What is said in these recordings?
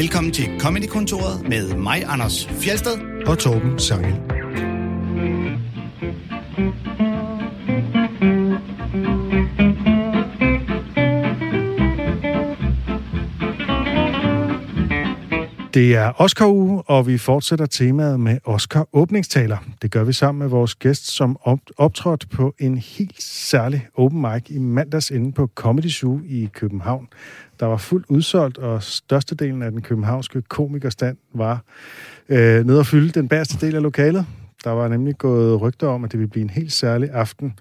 Velkommen til Comedy-kontoret med mig, Anders Fjelsted. og Torben Sangel. Det er Oscar-uge, og vi fortsætter temaet med Oscar-åbningstaler. Det gør vi sammen med vores gæst, som optrådte på en helt særlig open mic i mandags inde på Comedy Zoo i København. Der var fuldt udsolgt, og størstedelen af den københavnske komikerstand var øh, nede og fylde den bagerste del af lokalet. Der var nemlig gået rygter om, at det ville blive en helt særlig aften.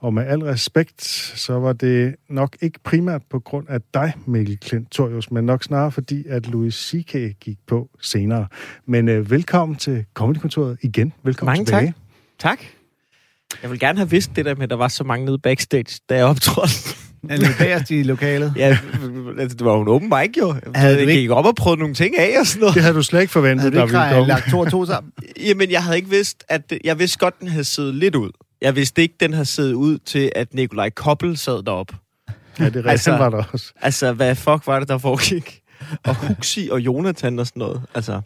Og med al respekt, så var det nok ikke primært på grund af dig, Mikkel Klintorius, men nok snarere fordi, at Louis C.K. gik på senere. Men øh, velkommen til Comedykontoret igen. Velkommen Mange tilbage. tak. Tak. Jeg vil gerne have vidst det der med, at der var så mange nede backstage, da jeg optrådte. Er det bagerst i lokalet? ja, altså, det var jo en åben mic, jo. Havde Jeg du ikke- gik op og prøvede nogle ting af og sådan noget. Det havde du slet ikke forventet, Havde du der ikke ville komme. lagt to og to sammen? Jamen, jeg havde ikke vidst, at... Jeg vidste godt, den havde siddet lidt ud. Jeg vidste ikke, den havde siddet ud til, at Nikolaj Koppel sad derop. Ja, det er rigtigt, Altså- var der også. Altså, hvad fuck var det, der foregik? Og Huxi og Jonathan og sådan noget. Altså,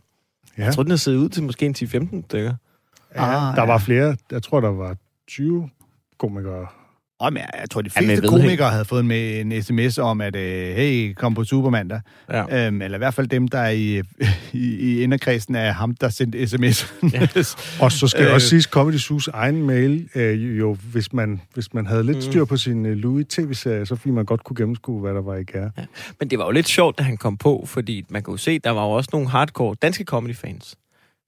Ja. jeg tror, den havde siddet ud til måske en 10-15 stykker. Ja, Ah, der ja. var flere. Jeg tror, der var 20 komikere. Om jeg, jeg tror, de Jamen, fleste jeg ved komikere havde fået med en sms om, at øh, hey, kom på Supermandag. Ja. Øhm, eller i hvert fald dem, der er i, i, i inderkredsen af ham, der sendte sms. Ja. Og så skal øh, Øh. også siges, Comedy Zoo's egen mail, øh, jo, hvis man, hvis man havde lidt Mm. styr på sin øh, Louis tv-serie, så fordi man godt kunne gennemskue, hvad der var i gær. Men det var jo lidt sjovt, da han kom på, fordi man kunne se, der var jo også nogle hardcore danske comedy-fans,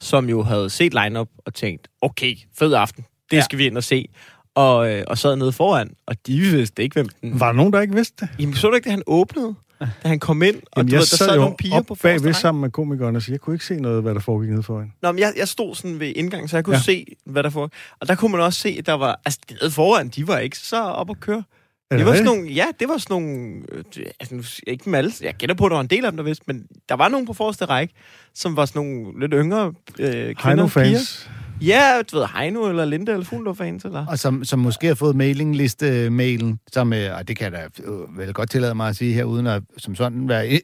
som jo havde set line-up og tænkt, okay, fed aften, det Ja. skal vi ind og se. Og, øh, og sad nede foran, og de vidste ikke, hvem den... Var der nogen, der ikke vidste det? Jamen, så du ikke, da han åbnede? Da han kom ind, og Jamen, du jeg ved, der sad sad nogle piger på bagved sammen med komikerne, så jeg kunne ikke se noget, hvad der foregik nede foran. Nå, men jeg, jeg stod sådan ved indgangen, så jeg kunne Ja. se, hvad der foregik. Og der kunne man også se, at der var... Altså, de nede foran, de var ikke så op at køre. Er Det var sådan nogle, ja, det var sådan nogle, øh, altså, ikke dem alle, jeg gætter på, at der var en del af dem, der vidste, men der var nogen på forreste række, som var sådan nogle lidt yngre øh, kvinder, piger. Ja, du ved, Heino eller Linde eller Fuglendorf-fans, eller? og som, som måske har fået mailingliste-mailen, som, øh, og det kan jeg da øh, vel godt tillade mig at sige her, uden at som sådan være,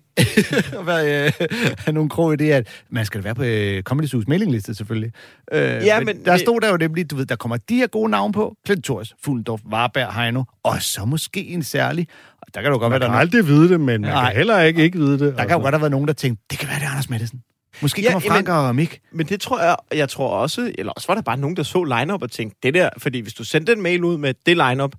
være øh, have nogen krog i det, at man skal være på øh, Comedy Zoo's mailingliste selvfølgelig. Øh, Ja, men der det- stod der jo nemlig, du ved, der kommer de her gode navne på, Clint Thors, Fuglendorf, Varberg, Heino, og så måske en særlig, og der kan du godt Man være, kan der, aldrig vide det, men man Nej. kan heller ikke ikke vide det. der kan jo godt have været nogen, der tænkte, det kan være, det er Anders Madsen. Måske Ja, kommer Frank og Mik. Men det tror jeg, jeg tror også, eller også var der bare nogen, der så line-up og tænkte, det der, fordi hvis du sendte en mail ud med det line-up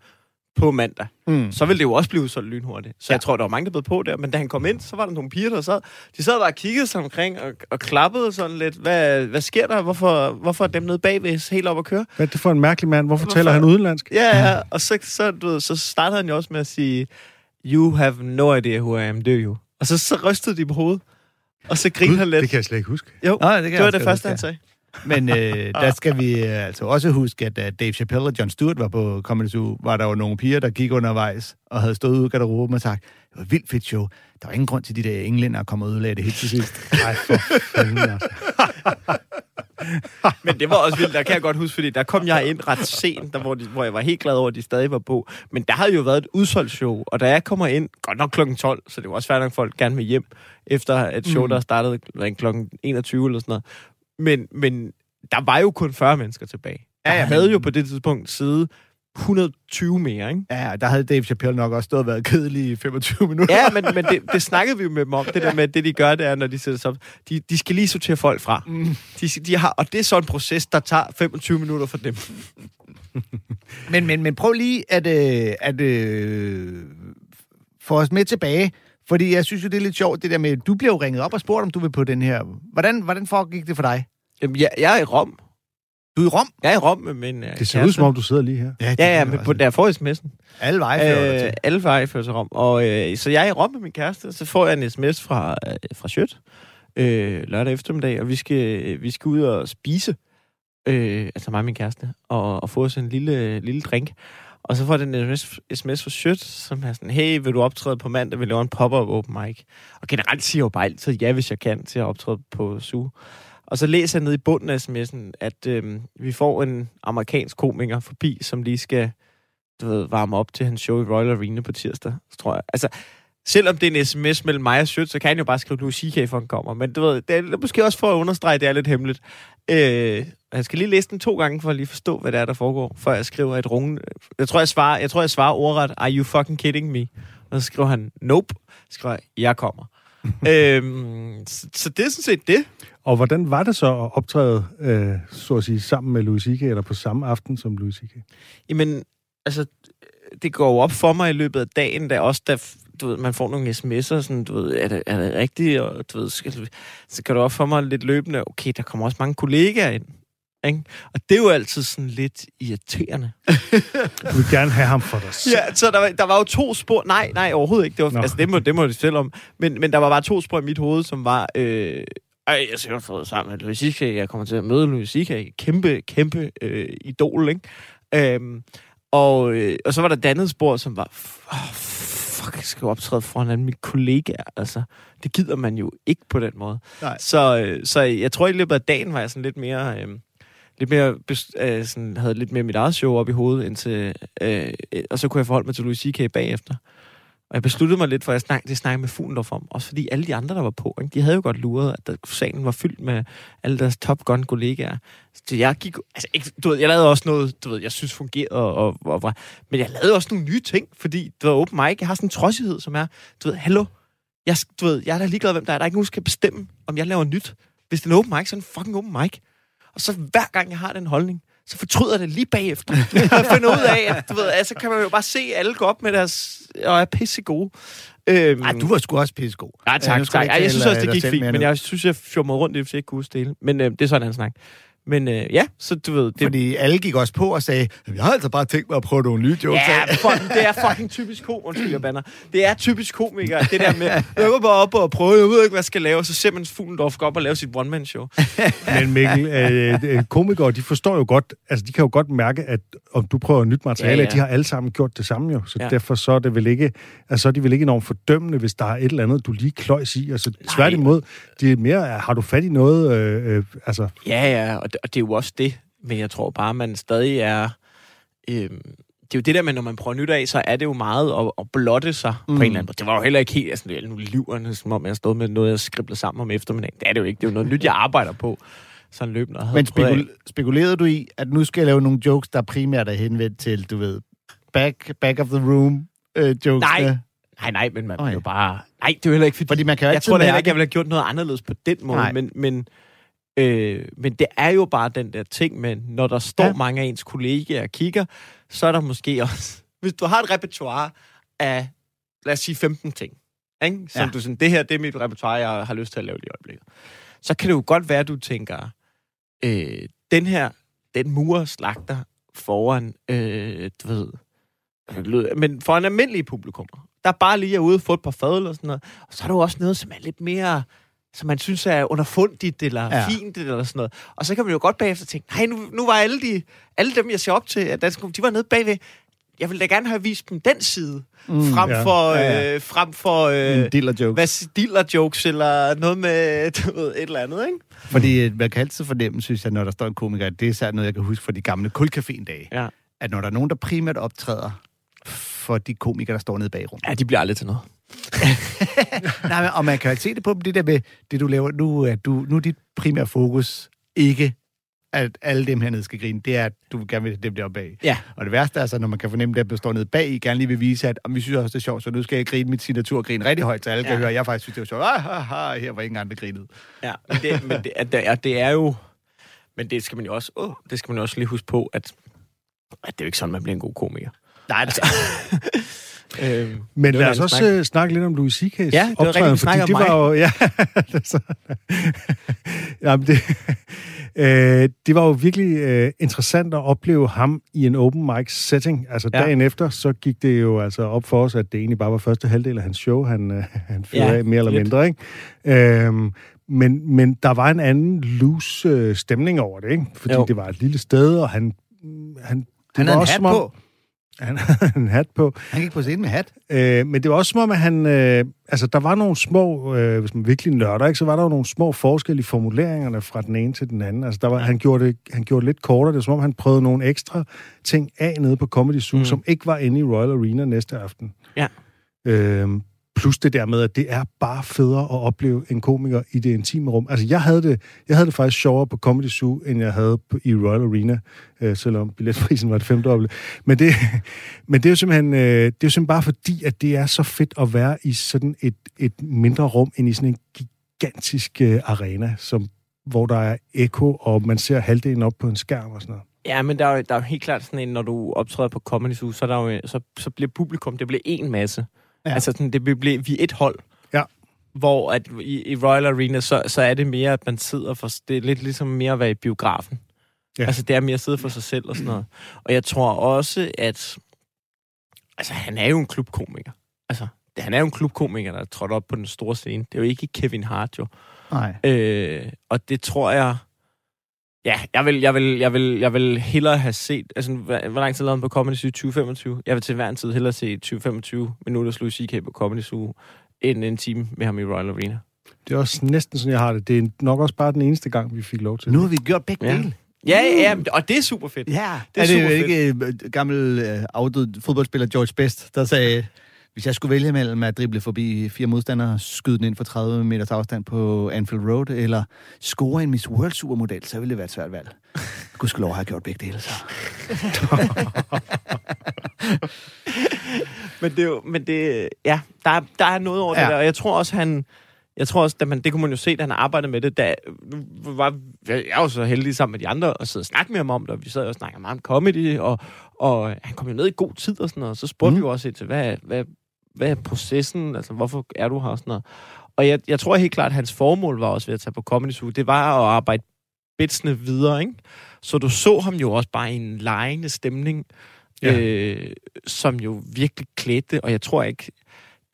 på mandag, Mm. så ville det jo også blive solgt lynhurtigt. Så ja. jeg tror, der var mange, der blev på der. Men da han kom ind, så var der nogle piger, der sad. De sad bare og kiggede sig omkring og, og klappede sådan lidt. Hvad, hvad sker der? Hvorfor, hvorfor er dem nede bagved helt op at køre? Hvad er det for en mærkelig mand? Hvorfor Hvorfor- taler han udenlandsk? Ja, ja. Og så, så, du ved, så startede han jo også med at sige, You have no idea who I am, do you? Og så, så rystede de på hovedet. Og så grinede han lidt. Det kan jeg slet ikke huske. Jo, Nå, det kan det var det første, huske, han sagde. Men øh, der skal vi øh, altså også huske, at da Dave Chappelle og John Stewart var på Comedy Zoo, var der jo nogle piger, der gik undervejs og havde stået ude i garderoben og sagt, det var et vildt fedt show. Der var ingen grund til, at de der englænder kom og ødelagde det helt til sidst. Nej, for fanden, altså. Men det var også vildt, der kan jeg godt huske, fordi der kom jeg ind ret sent, der, hvor, de, hvor jeg var helt glad over, at de stadig var på. Men der havde jo været et udsolgt show, og da jeg kommer ind, godt nok klokken 12, så det var også færdigt, at folk gerne vil hjem, efter et show, Mm. der startede klokken 21 eller sådan noget. Men, men der var jo kun 40 mennesker tilbage. Ja, Jeg ja, havde men- jo på det tidspunkt side 120 mere, ikke? Ja, der havde Dave Chappelle nok også stået og været kedelig i 25 minutter. Ja, men, men det, det snakkede vi jo med dem om. Det der med, det de gør, det er, når de sætter sig op. De, de skal lige sortere folk fra. Mm. De, de har, og det er så en proces, der tager 25 minutter for dem. Men, men, men prøv lige at, øh, at øh, få os med tilbage. Fordi jeg synes jo, det er lidt sjovt, det der med, du bliver jo ringet op og spurgt, om du vil på den her. Hvordan, hvordan foregik det for dig? Jamen, jeg, jeg er i Rom. Du er i Rom? Jeg er i Rom med min uh, Det ser ud som om, du sidder lige her. Ja, ja, men på der får sms'en. Alle veje fører Øh, alle veje fører til Rom. Og, øh, så jeg er i Rom med min kæreste, så får jeg en sms fra, øh, fra Sjøt øh, lørdag eftermiddag, og vi skal, vi skal ud og spise, øh, altså mig og min kæreste, og, og få os en lille, lille drink. Og så får den sms, sms fra Sjøt, som er sådan, hey, vil du optræde på mandag? Vi laver en pop-up open mic. Og generelt siger jeg jo bare altid ja, hvis jeg kan, til at optræde på SU. Og så læser jeg ned i bunden af sms'en, at øh, vi får en amerikansk komiker forbi, som lige skal du ved, varme op til hans show i Royal Arena på tirsdag, tror jeg. Altså, selvom det er en sms mellem mig og Sødt, så kan han jo bare skrive Louis C.K. for han kommer. Men du ved, det er måske også for at understrege, at det er lidt hemmeligt. Øh, jeg skal lige læse den to gange, for at lige forstå, hvad det er, der foregår, før jeg skriver et rungende... Jeg tror, jeg svarer, jeg tror, jeg svarer ordret, are you fucking kidding me? Og så skriver han, nope. Så skriver jeg, jeg kommer. øhm, så, så det er sådan set det. Og hvordan var det så at optræde, øh, så at sige, sammen med Louis C.K., eller på samme aften som Louis C.K.? Jamen, altså, det går jo op for mig i løbet af dagen, da også da du ved, man får nogle sms'er, sådan, du ved, er det, er det rigtigt? Og du ved, skal, så kan det op for mig lidt løbende, okay, der kommer også mange kollegaer ind. Ikke? Og det er jo altid sådan lidt irriterende. Du vil gerne have ham for dig selv. Ja, så der var, der var jo to spor... Nej, nej, overhovedet ikke. Det, var, altså, det, må, det må de selv om. Men, men der var bare to spor i mit hoved, som var... Øh, ej, jeg skal få sammen med Louis C.K. Jeg kommer til at møde Louis C.K. Kæmpe, kæmpe øh, idol, ikke? Øhm, og, øh, og så var der et andet spor, som var... Oh, fuck, jeg skal jo optræde foran alle mine kollegaer. Altså, det gider man jo ikke på den måde. Nej. Så, øh, så jeg tror, i løbet af dagen var jeg sådan lidt mere... Øh, lidt mere, øh, sådan, havde lidt mere mit eget show op i hovedet, indtil, øh, øh, og så kunne jeg forholde mig til Louis C.K. bagefter. Og jeg besluttede mig lidt for, at jeg snakkede, det snakkede med Fuglendorf om, også fordi alle de andre, der var på, ikke, de havde jo godt luret, at der, salen var fyldt med alle deres Top Gun-kollegaer. Så jeg gik, altså ikke, du ved, jeg lavede også noget, du ved, jeg synes fungerede, og, og, og, og, men jeg lavede også nogle nye ting, fordi det var open mic. Jeg har sådan en trodsighed, som er, du ved, hallo, jeg, du ved, jeg er da ligeglad, hvem der er. Der er ikke nogen, der skal bestemme, om jeg laver nyt. Hvis det er en open mic, så er det en fucking open mic. Og så hver gang jeg har den holdning, så fortryder jeg det lige bagefter. Jeg finder ud af, at du ved, altså kan man jo bare se alle gå op med deres, og er pisse gode. Øhm, Ej, du var sgu også pissegod. Ja, Øh, tak, skal tak. Ej, jeg synes også, øh, det gik fint, men jeg synes, jeg fjormede rundt, hvis jeg ikke kunne huske det hele. Men øh, det er sådan en snak. Men øh, ja, så du ved... Det, Fordi alle gik også på og sagde, "Jamen, jeg har altså bare tænkt mig at prøve nogle nye jokes Ja, af." fuck, det er fucking typisk kom, undskyld, jeg banner. Det er typisk komiker, det der med, jeg går bare op og prøve, jeg ved ikke, hvad jeg skal lave, og så ser man Fuglendorf gå op og lave sit one-man-show. Men Mikkel, øh, øh, komikere, de forstår jo godt, altså de kan jo godt mærke, at om du prøver nyt materiale, Ja, ja, de har alle sammen gjort det samme jo. Så Ja. derfor så er det vel ikke, altså så er de vel ikke enormt fordømmende, hvis der er et eller andet, du lige kløjs i. Altså tværtimod, de er mere, har du fat i noget, øh, øh, altså Ja, ja, og og det er jo også det. Men jeg tror bare, man stadig er... Øhm, det er jo det der med, når man prøver nyt af, så er det jo meget at, at blotte sig mm. på en eller anden måde. Det var jo heller ikke helt altså, nu liverne, som om jeg stod med noget, jeg skriblede sammen om eftermiddagen. Det er det jo ikke. Det er jo noget nyt, jeg arbejder på. Sådan løbende. Men spekul- spekulerede du i, at nu skal jeg lave nogle jokes, der primært er henvendt til, du ved, back, back of the room øh, jokes? Nej. Nej, nej, men man oh, ja. jo bare... Nej, det er jo heller ikke fordi... Fordi man kan jo jeg tror da ikke, jeg ville have gjort noget anderledes på den måde, Nej. men, men, øh, men det er jo bare den der ting, men når der står Ja. mange af ens kollegaer og kigger, så er der måske også... Hvis du har et repertoire af, lad os sige, 15 ting, ikke? som Ja. du sådan, det her, det er mit repertoire, jeg har lyst til at lave i øjeblikket. Så kan det jo godt være, at du tænker, øh, den her, den murer slagter foran, øh, du ved, men for en almindelig publikum, der bare lige er ude og få et par fadøl og sådan noget. Og så er der jo også noget, som er lidt mere, som man synes er underfundigt eller Ja. fint eller sådan noget. Og så kan man jo godt bagefter tænke, nej, nu, nu var alle, de, alle dem, jeg ser op til, at dansk, de var nede bagved. Jeg ville da gerne have vist dem den side, mm, frem, ja. for, Ja, ja. øh, frem for øh, En diller joke. hvad diller jokes eller noget med du ved, et eller andet, ikke? Fordi øh, man kan altid fornemme, synes jeg, når der står en komiker, det er særligt noget, jeg kan huske fra de gamle kulcaféen-dage, Ja. at når der er nogen, der primært optræder for de komikere, der står nede bag rum. Ja, de bliver aldrig til noget. Nej, men, og man kan jo se det på dem, det der med, det du laver, nu er, du, nu er dit primære fokus ikke, at alle dem hernede skal grine. Det er, at du gerne vil have dem deroppe bag. Ja. Og det værste er så, når man kan fornemme, at der står nede bag, I gerne lige vil vise, at om vi synes også, det er sjovt, så nu skal jeg grine mit signaturgrin rigtig højt, så alle ja. kan høre, at jeg faktisk synes, det var sjovt. Ah, ah, ah, her var ingen andre grinede. Ja, men det, men det, at det, er, det er jo... Men det skal man jo også... Åh, det skal man jo også lige huske på, at, at det er jo ikke sådan, man bliver en god komiker. Nej, det, Øhm, Men det var lad os også snak. øh, snakke lidt om Louis C.K.'s Ja, det var optræden, fordi det var jo... Ja, det er så, jamen det, øh, det var jo virkelig øh, interessant at opleve ham i en open mic setting. Altså Ja. dagen efter, så gik det jo altså op for os, at det egentlig bare var første halvdel af hans show, han, øh, han fyrede Ja, af, mere eller lidt. mindre, ikke? Øhm, men, men der var en anden loose øh, stemning over det, ikke? Fordi Jo. det var et lille sted, og han... han det han var havde en også hat om- på. Han havde en hat på. Han gik på scenen med hat. Øh, men det var også som om, at han... Øh, altså, der var nogle små... Øh, hvis man virkelig nørder, ikke, så var der jo nogle små forskelle i formuleringerne fra den ene til den anden. Altså, der var, han, gjorde det, han gjorde det lidt kortere. Det var som om, han prøvede nogle ekstra ting af nede på Comedy Zoo. Mm. som ikke var inde i Royal Arena næste aften. Ja. Øh, plus det der med, at det er bare federe at opleve en komiker i det intime rum. Altså, jeg havde det, jeg havde det faktisk sjovere på Comedy Zoo, end jeg havde på, i Royal Arena, øh, selvom billetprisen var det femdoble. Men det, men det er jo simpelthen, øh, det er jo simpelthen bare fordi, at det er så fedt at være i sådan et, et mindre rum, end i sådan en gigantisk øh, arena, som, hvor der er eko, og man ser halvdelen op på en skærm og sådan noget. Ja, men der er, jo, der er jo helt klart sådan en, når du optræder på Comedy Zoo, så, der jo, så, så bliver publikum, det bliver en masse. Ja. Altså, sådan, det bliver, vi er et hold. Ja. Hvor at i, i Royal Arena, så, så er det mere, at man sidder for... Det er lidt ligesom mere at være i biografen. Ja. Altså, det er mere at sidde for sig selv og sådan noget. Og jeg tror også, at... Altså, han er jo en klubkomiker. Altså, det, han er jo en klubkomiker, der er trådt op på den store scene. Det er jo ikke Kevin Hart, jo. Nej. Øh, og det tror jeg... Ja, jeg vil, jeg vil, jeg vil, jeg vil hellere have set... Altså, hvor, hvor lang tid lavede han på Comedy Zoo? 2025? Jeg vil til hver en tid hellere se 20-25 minutter Louis C.K. på Comedy Zoo, end en time med ham i Royal Arena. Det er også næsten sådan, jeg har det. Det er nok også bare den eneste gang, vi fik lov til Nu har vi gjort begge Ja. dele. Ja, ja, ja, og det er super fedt. Ja, Det er er, er det jo super ikke øh, gammel øh, afdød fodboldspiller George Best, der sagde, hvis jeg skulle vælge mellem at drible forbi fire modstandere, skyde den ind for 30 meters afstand på Anfield Road, eller score en Miss World Supermodel, så ville det være et svært valg. Gud skal lov have gjort begge dele, så. Men det er jo, men det, ja, der, er- der er noget over ja. Det der, og jeg tror også, han, jeg tror også, at man, det kunne man jo se, da han arbejdede med det, da, var, jeg er jo så heldig sammen med de andre, og sidde og snakke med ham om det, og vi sad og snakkede meget om comedy, og, og han kom jo ned i god tid og sådan noget, og så spurgte mm. vi jo også til, hvad, hvad, hvad er processen, altså hvorfor er du her sådan noget. Og jeg, jeg tror helt klart, at hans formål var også ved at tage på Comedy Zoo, det var at arbejde bitsene videre, ikke? Så du så ham jo også bare i en lejende stemning, Ja. øh, som jo virkelig klædte, og jeg tror ikke,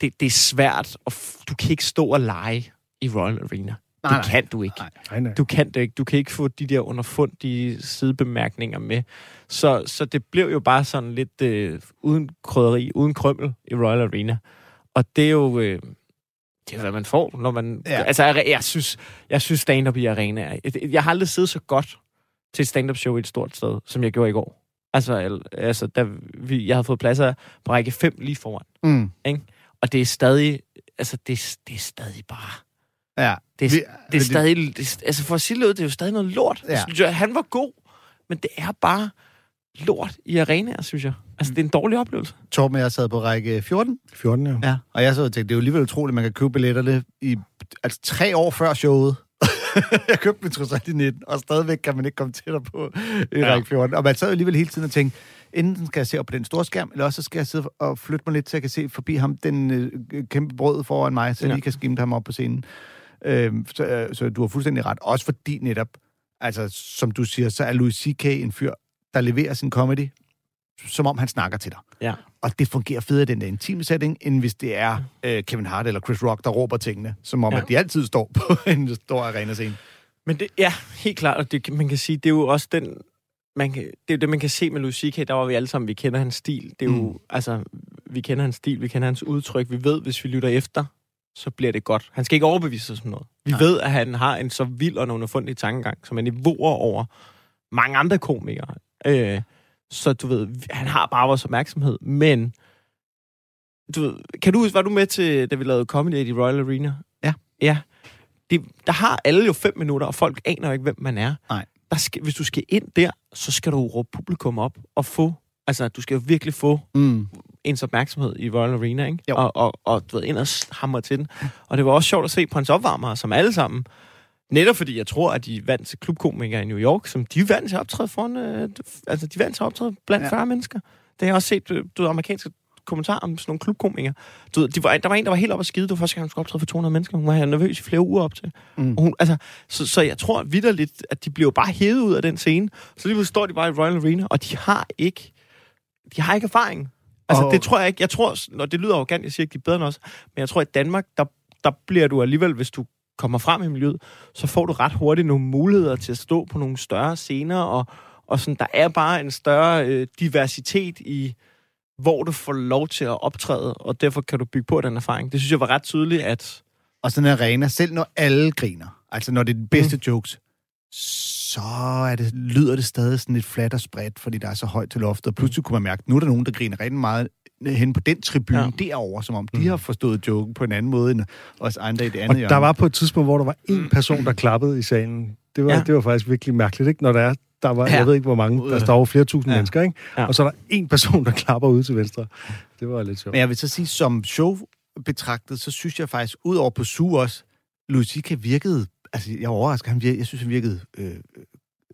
det, det er svært, og du kan ikke stå og lege i Royal Arena. Nej, det kan du ikke. Nej. Nej, nej. Du kan det ikke. Du kan ikke få de der underfundige sidebemærkninger med. Så, så det blev jo bare sådan lidt øh, uden krydderi, uden krømmel i Royal Arena. Og det er jo... Øh, det er, hvad man får, når man... Ja. Altså, jeg, jeg synes, jeg synes stand-up i arena er... Jeg, jeg har aldrig siddet så godt til et stand-up show i et stort sted, som jeg gjorde i går. Altså, al- altså da vi, jeg havde fået pladser på række 5 lige foran. Mm. Og det er stadig... Altså, det, det er stadig bare... Ja. Det er, Vi- det er stadig... Det, altså, for at sige det ud, det er jo stadig noget lort. Ja. Synes jeg, han var god, men det er bare lort i arenaer, synes jeg. Altså, det er en dårlig oplevelse. Torben og jeg sad på række 14, 14, ja. Ja, og jeg så og tænkte, det er jo alligevel utroligt, at man kan købe billetterne i, altså tre år før showet. jeg købte min trods alt i 19, og stadigvæk kan man ikke komme tættere på i ja. Række 14. Og man sad jo alligevel hele tiden og tænkte, enten skal jeg se op på den store skærm, eller også så skal jeg sidde og flytte mig lidt, så jeg kan se forbi ham, den øh, kæmpe brød foran mig, så jeg Ja. lige kan skimte ham op på scenen. Øhm, så, øh, så du har fuldstændig ret. Også fordi netop, altså som du siger, så er Louis C.K. en fyr, der leverer sin comedy, som om han snakker til dig. Ja. Og det fungerer federe i den der intime setting, end hvis det er øh, Kevin Hart eller Chris Rock, der råber tingene, som om ja. At de altid står på en stor arena-scene. Men det, ja, helt klart, og det, man kan sige, det er jo også den, man kan, det er jo det, man kan se med Louis C.K., der var vi alle sammen, vi kender hans stil. Det er jo, Mm. altså, vi kender hans stil, vi kender hans udtryk, vi ved, hvis vi lytter efter, så bliver det godt. Han skal ikke overbevise os om noget. Vi Nej. Ved, at han har en så vild og en underfundig tankegang, som er niveauer over mange andre komikere. Øh, så du ved, han har bare vores opmærksomhed, men du ved, kan du huske, var du med til, da vi lavede Comedy i Royal Arena? Ja. Ja. Det, der har alle jo fem minutter, og folk aner ikke, hvem man er. Nej. Der skal, hvis du skal ind der, så skal du råbe publikum op og få, altså du skal jo virkelig få Mm. Ens opmærksomhed i Royal Arena, ikke? Jo. Og, og, og du ved, ind og hamre til den. Og det var også sjovt at se på hans opvarmere, som alle sammen, netop fordi jeg tror, at de vant til klubkomikere i New York, som de vant til at optræde foran, øh, altså de vant til at optræde blandt Ja. ja. 40 mennesker. Det har jeg også set, øh, du ved, amerikanske kommentarer om sådan nogle klubkomikere. Du ved, de var, der var en, der var helt oppe at skide. Det var første gang, hun skulle optræde for 200 mennesker. Hun var nervøs i flere uger op til. Mm. Og hun, altså, så, så jeg tror vidderligt, at de bliver jo bare hævet ud af den scene. Så lige pludselig står de bare i Royal Arena, og de har ikke, de har ikke erfaring. Altså, Og- det tror jeg ikke. Jeg tror, når det lyder arrogant, jeg siger ikke, de er bedre end os, men jeg tror, at i Danmark, der, der bliver du alligevel, hvis du kommer frem i miljøet, så får du ret hurtigt nogle muligheder til at stå på nogle større scener, og, og sådan, der er bare en større øh, diversitet i, hvor du får lov til at optræde, og derfor kan du bygge på den erfaring. Det synes jeg var ret tydeligt, at Og sådan en arena, selv når alle griner, altså når det er de bedste mm. jokes, så er det, lyder det stadig sådan lidt fladt og spredt, fordi der er så højt til loftet. Og pludselig kunne man mærke, at nu er der nogen, der griner rigtig meget hen på den tribune ja. derovre, som om de Mm. har forstået joken på en anden måde end os andre i det Og andet der hjørne. var på et tidspunkt, hvor der var en person, der klappede i salen. Det var, ja. Det var faktisk virkelig mærkeligt, ikke? Når der er, der var, Ja. jeg ved ikke hvor mange, der står over flere tusind ja. Mennesker, ikke? Ja. Og så er der en person, der klapper ude til venstre. Det var lidt sjovt. Men jeg vil så sige, som show betragtet, så synes jeg faktisk, ud over på Su også, Lucica virkede, altså jeg var overrasket, han virkede, jeg synes, han virkede øh,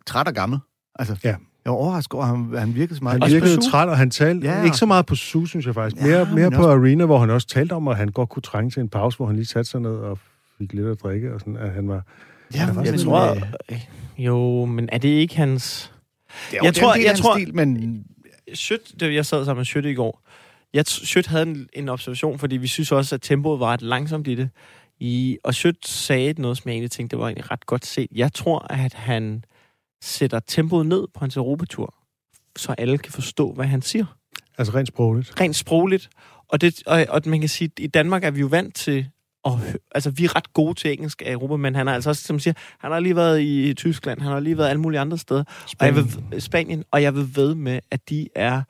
træt og gammel. Altså, Ja. jeg var overrasket over, at han, han virkede så meget. Han virkede træt, og han talte Ja. ja. ikke så meget på SU, synes jeg faktisk. Ja, Mere, men mere på også- Arena, hvor han også talte om, at han godt kunne trænge til en pause, hvor han lige satte sig ned og fik lidt at drikke, og sådan, at han var... Ja, Jeg men, Jeg tror... øh, Jo, men er det ikke hans... det er jo- jeg tror- del jeg tror- Stil, men Schødt, det, jeg sad sammen med Schødt i går. Jeg t- Schødt havde en, en observation, fordi vi synes også, at tempoet var ret langsomt i det. I, og Schødt sagde noget, som jeg egentlig tænkte, det var egentlig ret godt set. Jeg tror, at han sætter tempoet ned på hans Europatur, så alle kan forstå, hvad han siger. Altså rent sprogligt. Rent sprogligt. Og, det, og, og man kan sige, at i Danmark er vi jo vant til at hø- altså, vi er ret gode til engelsk af Europa, men han har altså også, som siger, han har lige været i Tyskland, han har lige været alle mulige andre steder. Og jeg vil, Spanien, og jeg vil ved med, at de er...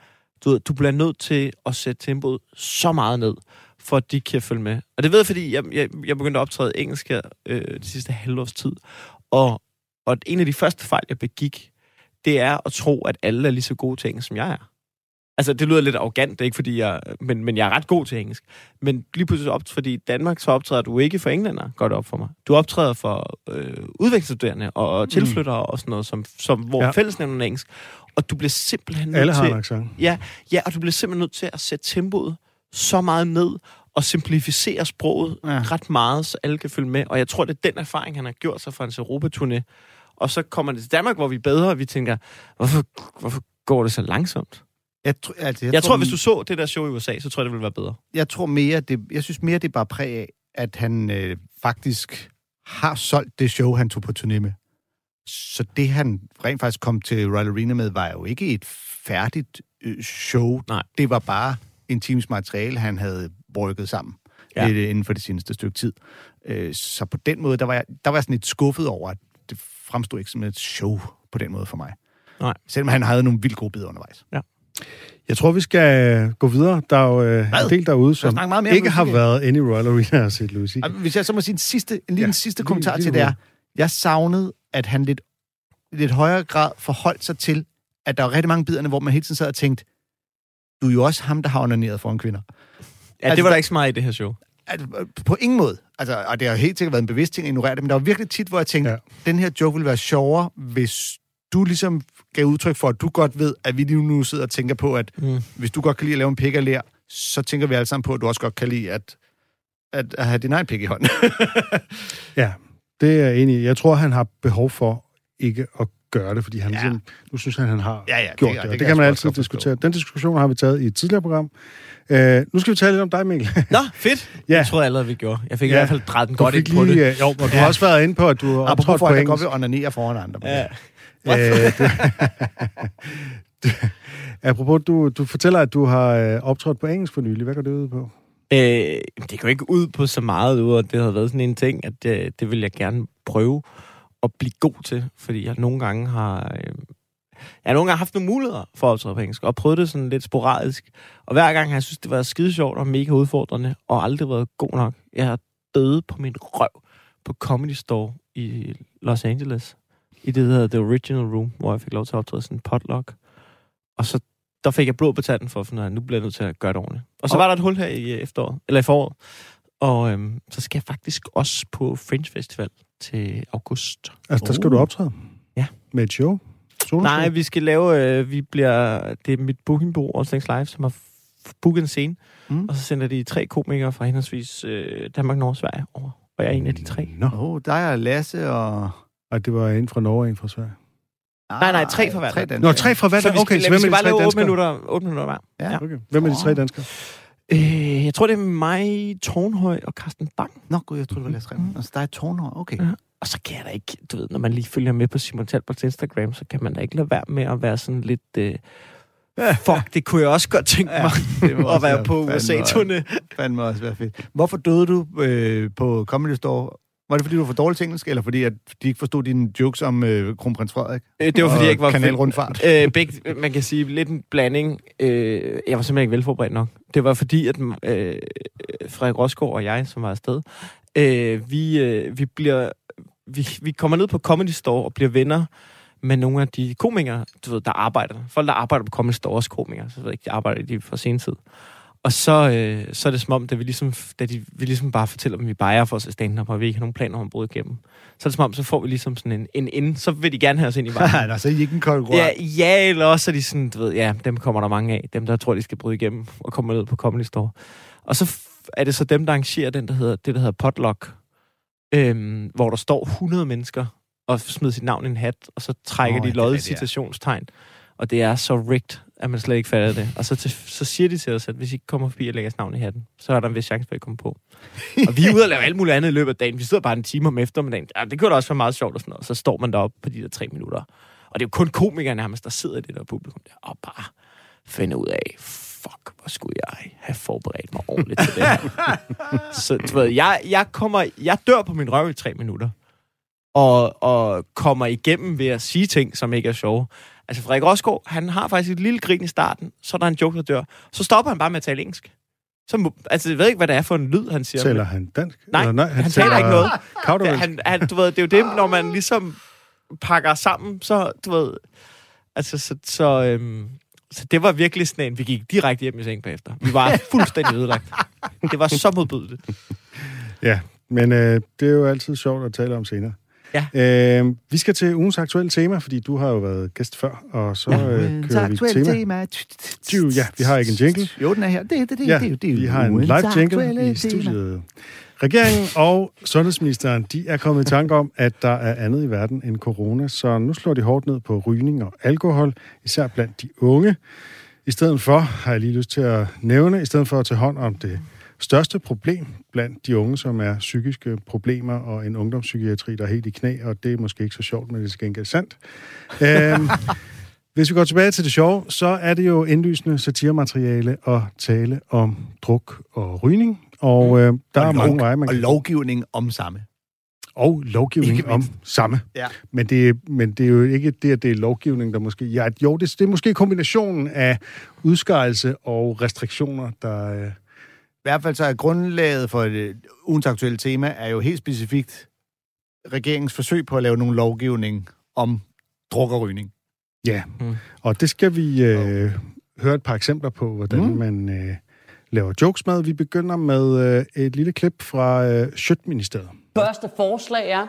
Du, ved, du bliver nødt til at sætte tempoet så meget ned, for at de kan følge med. Og det ved jeg, fordi jeg, jeg, jeg begyndte at optræde engelsk her øh, de sidste halvårs tid. Og, og en af de første fejl, jeg begik, det er at tro, at alle er lige så gode til engelsk, som jeg er. Altså, det lyder lidt arrogant, det er ikke fordi jeg... Men, men jeg er ret god til engelsk. Men lige pludselig op, fordi i Danmark, så optræder du ikke for englænder, godt op for mig. Du optræder for øh, udvekslingsstuderende og, og tilflyttere mm. og sådan noget, som, som, hvor Ja. fællesnævnen er engelsk. Og du bliver simpelthen nødt Alle har til... en accent. Ja, ja, og du bliver simpelthen nødt til at sætte tempoet så meget ned og simplificere sproget Ja. ret meget, så alle kan følge med. Og jeg tror, det er den erfaring, han har gjort sig fra hans Europaturné. Og så kommer det til Danmark, hvor vi er bedre, og vi tænker, hvorfor, hvorfor går det så langsomt? jeg, tr- altså, Jeg, jeg tror, hvis du så det der show i USA, så tror jeg, det ville være bedre. jeg tror mere, det, jeg synes mere, det er bare præg af, at han øh, faktisk har solgt det show, han tog på turné med. Så det, han rent faktisk kom til Royal Arena med, var jo ikke et færdigt øh, show. Nej. Det var bare en times materiale, han havde brygget sammen Ja. ja. lidt inden for det seneste stykke tid. Øh, så på den måde, der var, jeg, der var jeg sådan lidt skuffet over, at det fremstod ikke som et show på den måde for mig. Nej. Selvom han havde nogle vildt gode bidder undervejs. Jeg tror, vi skal gå videre. Der er jo øh, Hvad? en del derude, som meget mere ikke har været inde i Royal Arena og set Lucy. Hvis jeg så må sige en sidste, en lille Ja, ja, sidste lige- kommentar lige til nu. det er, jeg savnede, at han lidt, lidt højere grad forholdt sig til, at der var rigtig mange biderne, hvor man hele tiden sad og tænkte, du er jo også ham, der har onaneret foran kvinder. Ja, Altså, det var der- ikke så meget i det her show. At, øh, på ingen måde. Altså, og det har helt sikkert været en bevidst ting at ignorere det, men der var virkelig tit, hvor jeg tænkte, Ja. ja. den her joke ville være sjovere, hvis du ligesom gav udtryk for, at du godt ved, at vi lige nu sidder og tænker på, at Mm. hvis du godt kan lide at lave en pik af lær, så tænker vi alle sammen på, at du også godt kan lide at, at, at have din egen pik i hånden. Ja, det er jeg enig i. Jeg tror, han har behov for ikke at gøre det, fordi han Ja. ligesom, nu synes han, han har Ja, ja, det- gjort det det. kan Det, det kan man altid diskutere. Den diskussion har vi taget i et tidligere program. Uh, nu skal vi tale lidt om dig, Mikkel. Nå, fedt. Ja. Det tror jeg allerede, vi gjorde. Jeg fik ja. I hvert fald drejet den godt ind på det. lige, øh, Jo, og du Ja. har også været inde på, at du har Apropos optrådt på engelsk. vil onanere foran andre. Ja. Øh, det, apropos, du, du fortæller, at du har øh, optrådt på engelsk for nylig. Hvad går det ud på? Øh, det går ikke ud på så meget, ud og det havde været sådan en ting, at det, det vil jeg gerne prøve at blive god til, fordi jeg nogle gange har... Øh, jeg har nogle gange haft nogle muligheder for at optræde på engelsk, og prøvet det sådan lidt sporadisk. Og hver gang har jeg synes, det var skide sjovt og mega udfordrende, og aldrig været god nok. Jeg har døde på min røv på Comedy Store i Los Angeles, i det, der hedder The Original Room, hvor jeg fik lov til at optræde sådan en potluck. Og så der fik jeg blod på tanden for at finde ud af, nu bliver jeg nødt til at gøre det ordentligt. Og så var der et hul her i øh, efteråret, eller i foråret. Og øhm, så skal jeg faktisk også på Fringe Festival til august. Altså, der skal Uh. du optræde? Ja. Med et show? Solo Nej, vi skal lave, øh, vi bliver, det er mit bookingbureau, Allstings Live, som har booket en scene. Mm. Og så sender de tre komikere fra henholdsvis øh, Danmark, Norge og Sverige over. Og jeg er en af de tre. Nå, Åh, oh, dig og Lasse og... Ej, det var en fra Norge og en fra Sverige. Nej, nej, tre fra hver. Tre Nå, Nå, tre fra hver. Så vi skal, Okay, så vi hvem skal er bare de tre lave 8 danskere? minutter, 8 minutter hver. Ja. Okay. Hvem er de tre danskere? Øh, jeg tror, det er mig, Tornhøj og Carsten Bang. Nå, gud, jeg troede, det var Lasse Remmen. Altså, der er tårnhår. Okay. Ja. Og så kan jeg da ikke, du ved, når man lige følger med på Simon Talbots Instagram, så kan man da ikke lade være med at være sådan lidt... Øh, fuck, det kunne jeg også godt tænke mig, det må at være på USA-turné. fandme også være fedt. Hvorfor døde du øh, på Comedy Store, Var det, fordi du var for dårlig til engelsk, eller fordi at de ikke forstod dine jokes om øh, kronprins Frederik? Øh, det var, fordi jeg ikke var... kanalrundfart. Øh, begge, man kan sige lidt en blanding. Øh, jeg var simpelthen ikke velforberedt nok. Det var fordi, at øh, Frederik Rosgaard og jeg, som var afsted, øh, vi, øh, vi bliver... Vi, vi kommer ned på Comedy Store og bliver venner med nogle af de komikere, du ved, der arbejder. Folk, der arbejder på Comedy Store, også komikere. Så jeg ikke, de arbejder de for sen tid. Og så, øh, så er det som om, da vi ligesom, da de, vi ligesom bare fortæller dem, at vi bare for os at stand og vi ikke har nogen planer om at bryde igennem. Så er det som om, så får vi ligesom sådan en, en ind, så vil de gerne have os ind i vejen. Nå, så er I ikke en konkurrent. Ja, ja, eller også er de sådan, du ved, ja, dem kommer der mange af. Dem, der tror, de skal bryde igennem og komme ned på Comedy Store. Og så er det så dem, der arrangerer den, der hedder, det, der hedder potluck, øhm, hvor der står 100 mennesker og smider sit navn i en hat, og så trækker oh, de det loddet ja. citationstegn. Og det er så rigged, at man slet ikke fatter det. Og så, til, så siger de til os, at hvis I kommer forbi og lægger jeres navn i hatten, så er der en vis chance for, at I kommer på. Og vi er ude og lave alt muligt andet i løbet af dagen. Vi sidder bare en time om eftermiddagen. Ja, det kunne da også være meget sjovt og sådan noget. Så står man deroppe på de der tre minutter. Og det er jo kun komikere nærmest, der sidder i det der publikum der, og bare finder ud af, fuck, hvor skulle jeg have forberedt mig ordentligt til det her. så du ved, jeg, jeg, kommer, jeg dør på min røv i tre minutter. Og, og kommer igennem ved at sige ting, som ikke er sjove. Altså, Frederik Rosgaard, han har faktisk et lille grin i starten, så er der en joke, der dør. Så stopper han bare med at tale engelsk. Så, må- altså, jeg ved ikke, hvad det er for en lyd, han siger. Taler han dansk? Nej, Eller, han taler ikke noget. Ja, Kaudervælsk. han, han, du ved, det er jo det, når man ligesom pakker sammen, så, du ved, altså, så, så, øhm, så det var virkelig sådan en, vi gik direkte hjem i seng bagefter. Vi var fuldstændig ødelagt. Det var så modbydeligt. Ja, men øh, det er jo altid sjovt at tale om senere. Ja. Øh, vi skal til ugens aktuelle tema, fordi du har jo været gæst før, og så ja, øh, kører vi aktuelle tema. tema. Ja, vi har ikke en jingle. Jo, den er her. Det, det, det, Ja, det, er det, vi har en live jingle i studiet. Regeringen og sundhedsministeren, de er kommet i tanke om, at der er andet i verden end corona, så nu slår de hårdt ned på rygning og alkohol, især blandt de unge. I stedet for, har jeg lige lyst til at nævne, i stedet for at tage hånd om det største problem blandt de unge, som er psykiske problemer og en ungdomspsykiatri, der er helt i knæ, og det er måske ikke så sjovt, men det er til gengæld sandt. Øhm, hvis vi går tilbage til det sjove, så er det jo indlysende satiremateriale at tale om druk og rygning, og øh, der Og er mange veje, man Og kan... lovgivning om samme. og lovgivning Ikke om samme. Ja. Men det, er- men det er jo ikke det, at det er lovgivning, der måske... Ja, jo, det, det er måske kombinationen af udskejelse og restriktioner, der... Øh, I hvert fald så er grundlaget for det ugens aktuelle tema er jo helt specifikt regeringens forsøg på at lave nogle lovgivning om druk og rygning. ja, Mm. og det skal vi øh, høre et par eksempler på, hvordan Mm. mm. man øh, laver jokes med. Vi begynder med øh, et lille klip fra øh, Sjøtministeriet. Første forslag er,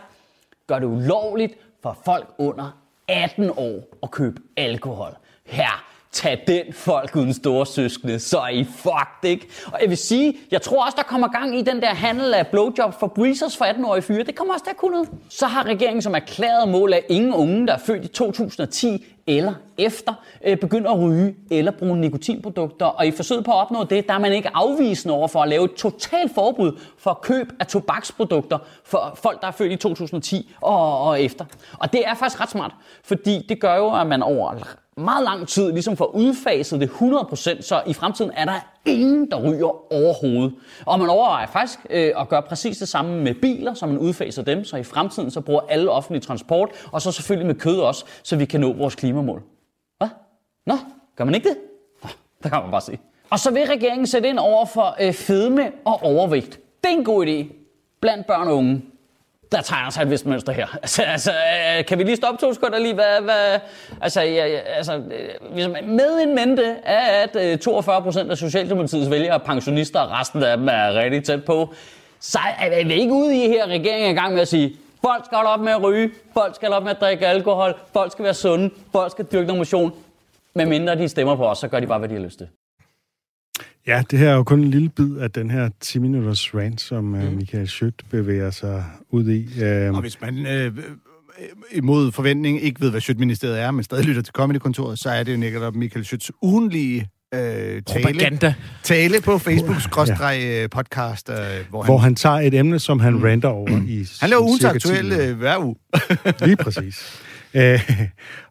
gør det ulovligt for folk under 18 år at købe alkohol. Her, tag den folk uden store søskende, så er I fucked, ikke? Og jeg vil sige, jeg tror også, der kommer gang i den der handel af blowjobs for breezers for 18-årige fyre. Det kommer også til at kunne. Så har regeringen som erklæret mål, at ingen unge, der er født i 2010 eller efter, øh, begynder at ryge eller bruge nikotinprodukter. Og i forsøget på at opnå det, der er man ikke afvisende over for at lave et totalt forbud for køb af tobaksprodukter for folk, der er født i 2010 og, og efter. Og det er faktisk ret smart, fordi det gør jo, at man over meget lang tid ligesom får udfaset det 100%, så i fremtiden er der ingen, der ryger overhovedet. Og man overvejer faktisk øh, at gøre præcis det samme med biler, så man udfaser dem, så i fremtiden så bruger alle offentlig transport, og så selvfølgelig med kød også, så vi kan nå vores klimamål. Hvad? Nå, gør man ikke det? Nå, der kan man bare se. Og så vil regeringen sætte ind over for øh, fedme og overvægt. Det er en god idé blandt børn og unge. Der tegner sig et vist mønster her. Altså, altså øh, kan vi lige stoppe to sekunder lige? Hvad, hvad, altså, ja, altså, øh, hvis man- med en mente er, at øh, 42 procent af Socialdemokratiets vælgere er pensionister, og resten af dem er rigtig tæt på, så er vi ikke ude i her, regeringen er i gang med at sige, folk skal holde op med at ryge, folk skal holde op med at drikke alkohol, folk skal være sunde, folk skal dyrke noget motion. Men mindre de stemmer på os, så gør de bare, hvad de har lyst til. Ja, det her er jo kun en lille bid af den her 10-minutters rant, som mm. Michael Schødt bevæger sig ud i. Øh, Og hvis man øh, øh, imod forventning ikke ved, hvad Sjøtministeriet er, men stadig lytter til Comedy-kontoret, så er det jo netop Michael Schøtz ugenlige øh, tale, Propaganda. tale på Facebook ja. podcast, øh, hvor, hvor han, han tager et emne, som han mm. ranter over i han laver ugens cirka 10 aktuelle øh, hver uge. Lige præcis. Øh,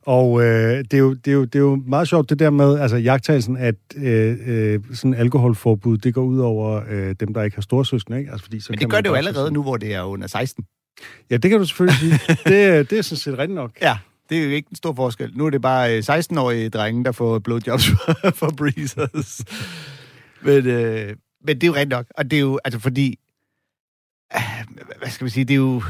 og øh, det, er jo, det, er jo, det er jo meget sjovt det der med, altså jagttagelsen, at øh, øh, sådan alkoholforbud, det går ud over øh, dem, der ikke har storsøskende, ikke? Altså, fordi så Men det gør det jo allerede sådan- nu, hvor det er under 16. Ja, det kan du selvfølgelig sige. det, det er sådan set rigtigt nok. Ja, det er jo ikke en stor forskel. Nu er det bare øh, 16-årige drenge, der får blowjobs for breezers. Men, øh, men det er jo rigtigt nok. Og det er jo, altså fordi... Øh, hvad skal man sige? Det er jo...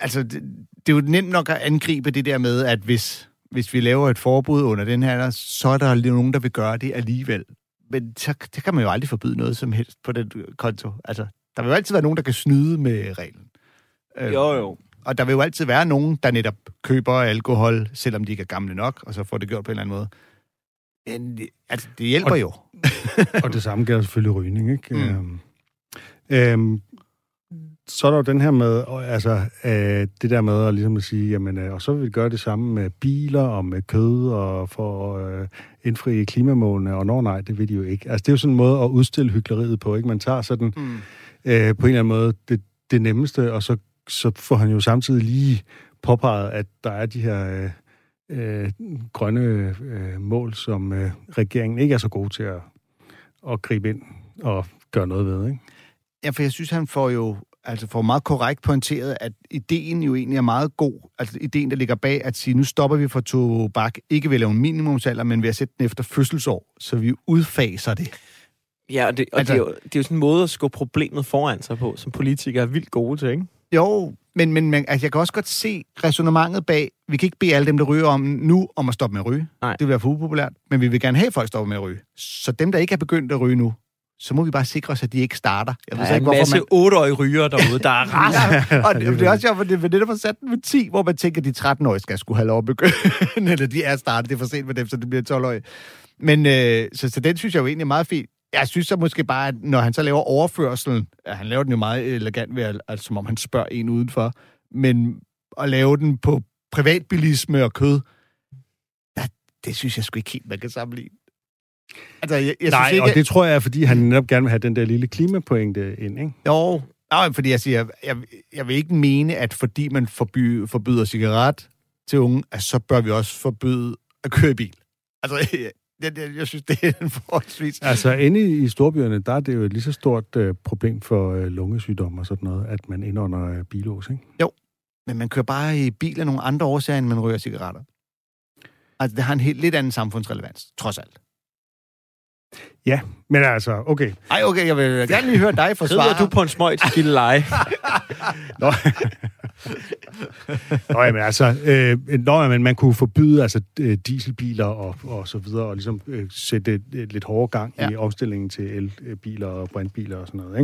Altså, det, det er jo nemt nok at angribe det der med, at hvis, hvis vi laver et forbud under den her, så er der nogen, der vil gøre det alligevel. Men så det kan man jo aldrig forbyde noget som helst på den konto. Altså, der vil jo altid være nogen, der kan snyde med reglen. Øh, Jo, jo. Og der vil jo altid være nogen, der netop køber alkohol, selvom de ikke er gamle nok, og så får det gjort på en eller anden måde. Men altså, det hjælper Og- jo. Og det samme gælder selvfølgelig rygning, ikke? Mm. Øhm, øhm, så er der jo den her med, altså, øh, det der med at, ligesom at sige, jamen, øh, og så vil vi gøre det samme med biler og med kød og for at øh, indfri klimamålene, og når nej, det vil de jo ikke. Altså, det er jo sådan en måde at udstille hyggeleriet på, ikke? Man tager sådan, Mm. øh, på en eller anden måde, det, det nemmeste, og så, så får han jo samtidig lige påpeget, at der er de her øh, øh, grønne øh, mål, som øh, regeringen ikke er så god til at, at gribe ind og gøre noget ved, ikke? Ja, for jeg synes, han får jo altså får meget korrekt pointeret, at ideen jo egentlig er meget god. Altså ideen, der ligger bag at sige, nu stopper vi for tobak, ikke ved at lave en minimumsalder, men ved at sætte den efter fødselsår, så vi udfaser det. Ja, og, det, og Altså- det, er jo, det er jo sådan en måde at skubbe problemet foran sig på, som politikere er vildt gode til, ikke? Jo, men, men, men altså, jeg kan også godt se resonemanget bag. Vi kan ikke bede alle dem, der ryger om nu, om at stoppe med at ryge. Nej. Det vil være for upopulært. Men vi vil gerne have, at folk stopper med at ryge. Så dem, der ikke er begyndt at ryge nu, så må vi bare sikre os, at de ikke starter. Jeg Der er en masse otteårige ryger derude, der er rasende. Ja, og det, det er også sjovt, for det er netop sat den med 10, hvor man tænker, at de 13-årige skal skulle have lov at begynde. Eller de er startet, det er for sent med dem, så det bliver 12-årige. Men øh, så, så den synes jeg jo egentlig er meget fint. Jeg synes så måske bare, at når han så laver overførselen, ja, han laver den jo meget elegant ved, at, altså, som om han spørger en udenfor, men at lave den på privatbilisme og kød, ja, det synes jeg sgu ikke helt, man kan sammenligne. Altså, jeg, jeg Nej, synes ikke, og det tror jeg er, fordi han netop gerne vil have den der lille klimapointe ind, ikke? Jo, nej, fordi jeg siger, jeg, jeg vil ikke mene, at fordi man forby, forbyder cigaret til unge, at så bør vi også forbyde at køre bil. Altså, jeg, jeg, jeg synes, det er en forholdsvis... Altså, inde i, i storbyerne, der er det jo et lige så stort øh, problem for øh, lungesygdomme og sådan noget, at man indånder øh, bilås, ikke? Men man kører bare i bil af nogle andre årsager, end man ryger cigaretter. Altså, det har en helt lidt anden samfundsrelevans, trods alt. Ja, men altså, okay. Ej, okay, jeg vil gerne lige høre dig forsvare. Sidder du på en smøg til leje? Nå, Nå jamen, altså, øh, nå, men man kunne forbyde altså, øh, dieselbiler og, og så videre, og ligesom øh, sætte et, et lidt hårdere gang ja. I omstillingen til elbiler og brintbiler og sådan noget,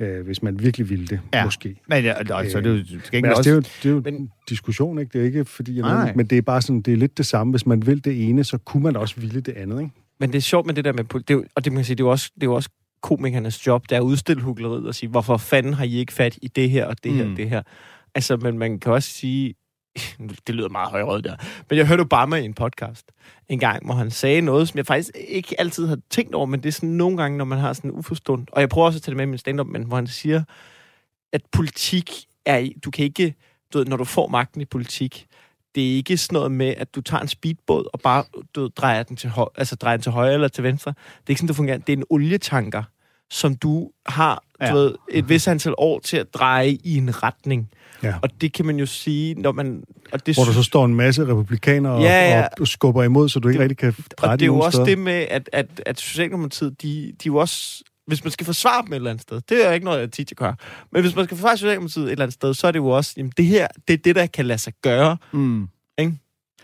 ikke? Øh, hvis man virkelig ville det, ja. Måske. Men ja, altså, det er jo- skal ikke Men altså, det er jo, det er jo Men- en diskussion, ikke? Det er ikke fordi, jeg nej. men det er bare sådan, det er lidt det samme. Hvis man vil det ene, så kunne man også ville det andet, ikke? Men det er sjovt med det der med... Det er, jo- og det, man kan sige, det er jo også, det er jo også komikernes job, det er at udstille hugleriet og sige, hvorfor fanden har I ikke fat i det her og det her Mm. og det her? Altså, men man kan også sige... Det lyder meget højrødt der. Men jeg hørte Obama i en podcast en gang, hvor han sagde noget, som jeg faktisk ikke altid har tænkt over, men det er sådan nogle gange, når man har sådan en uforstående... Og jeg prøver også at tage det med i min stand-up, men hvor han siger, at politik er... Du kan ikke... Du ved, når du får magten i politik, det er ikke sådan noget med, at du tager en speedbåd og bare du drejer, den til høj, altså, drejer den til højre eller til venstre. Det er ikke sådan, det fungerer. Det er en olietanker, som du har du Ja. ved, et vis antal år til at dreje i en retning. Ja. Og det kan man jo sige, når man... Og det Hvor der så står en masse republikanere Ja, ja. og, skubber imod, så du ikke Det- rigtig kan dreje og det er jo også steder. det med, at, at, at Socialdemokratiet, de, de er jo også... Hvis man skal forsvare dem et eller andet sted, det er ikke noget, jeg tit gør. Men hvis man skal forsvare Socialdemokratiet et eller andet sted, så er det jo også, jamen det her, det er det, der kan lade sig gøre. Mm.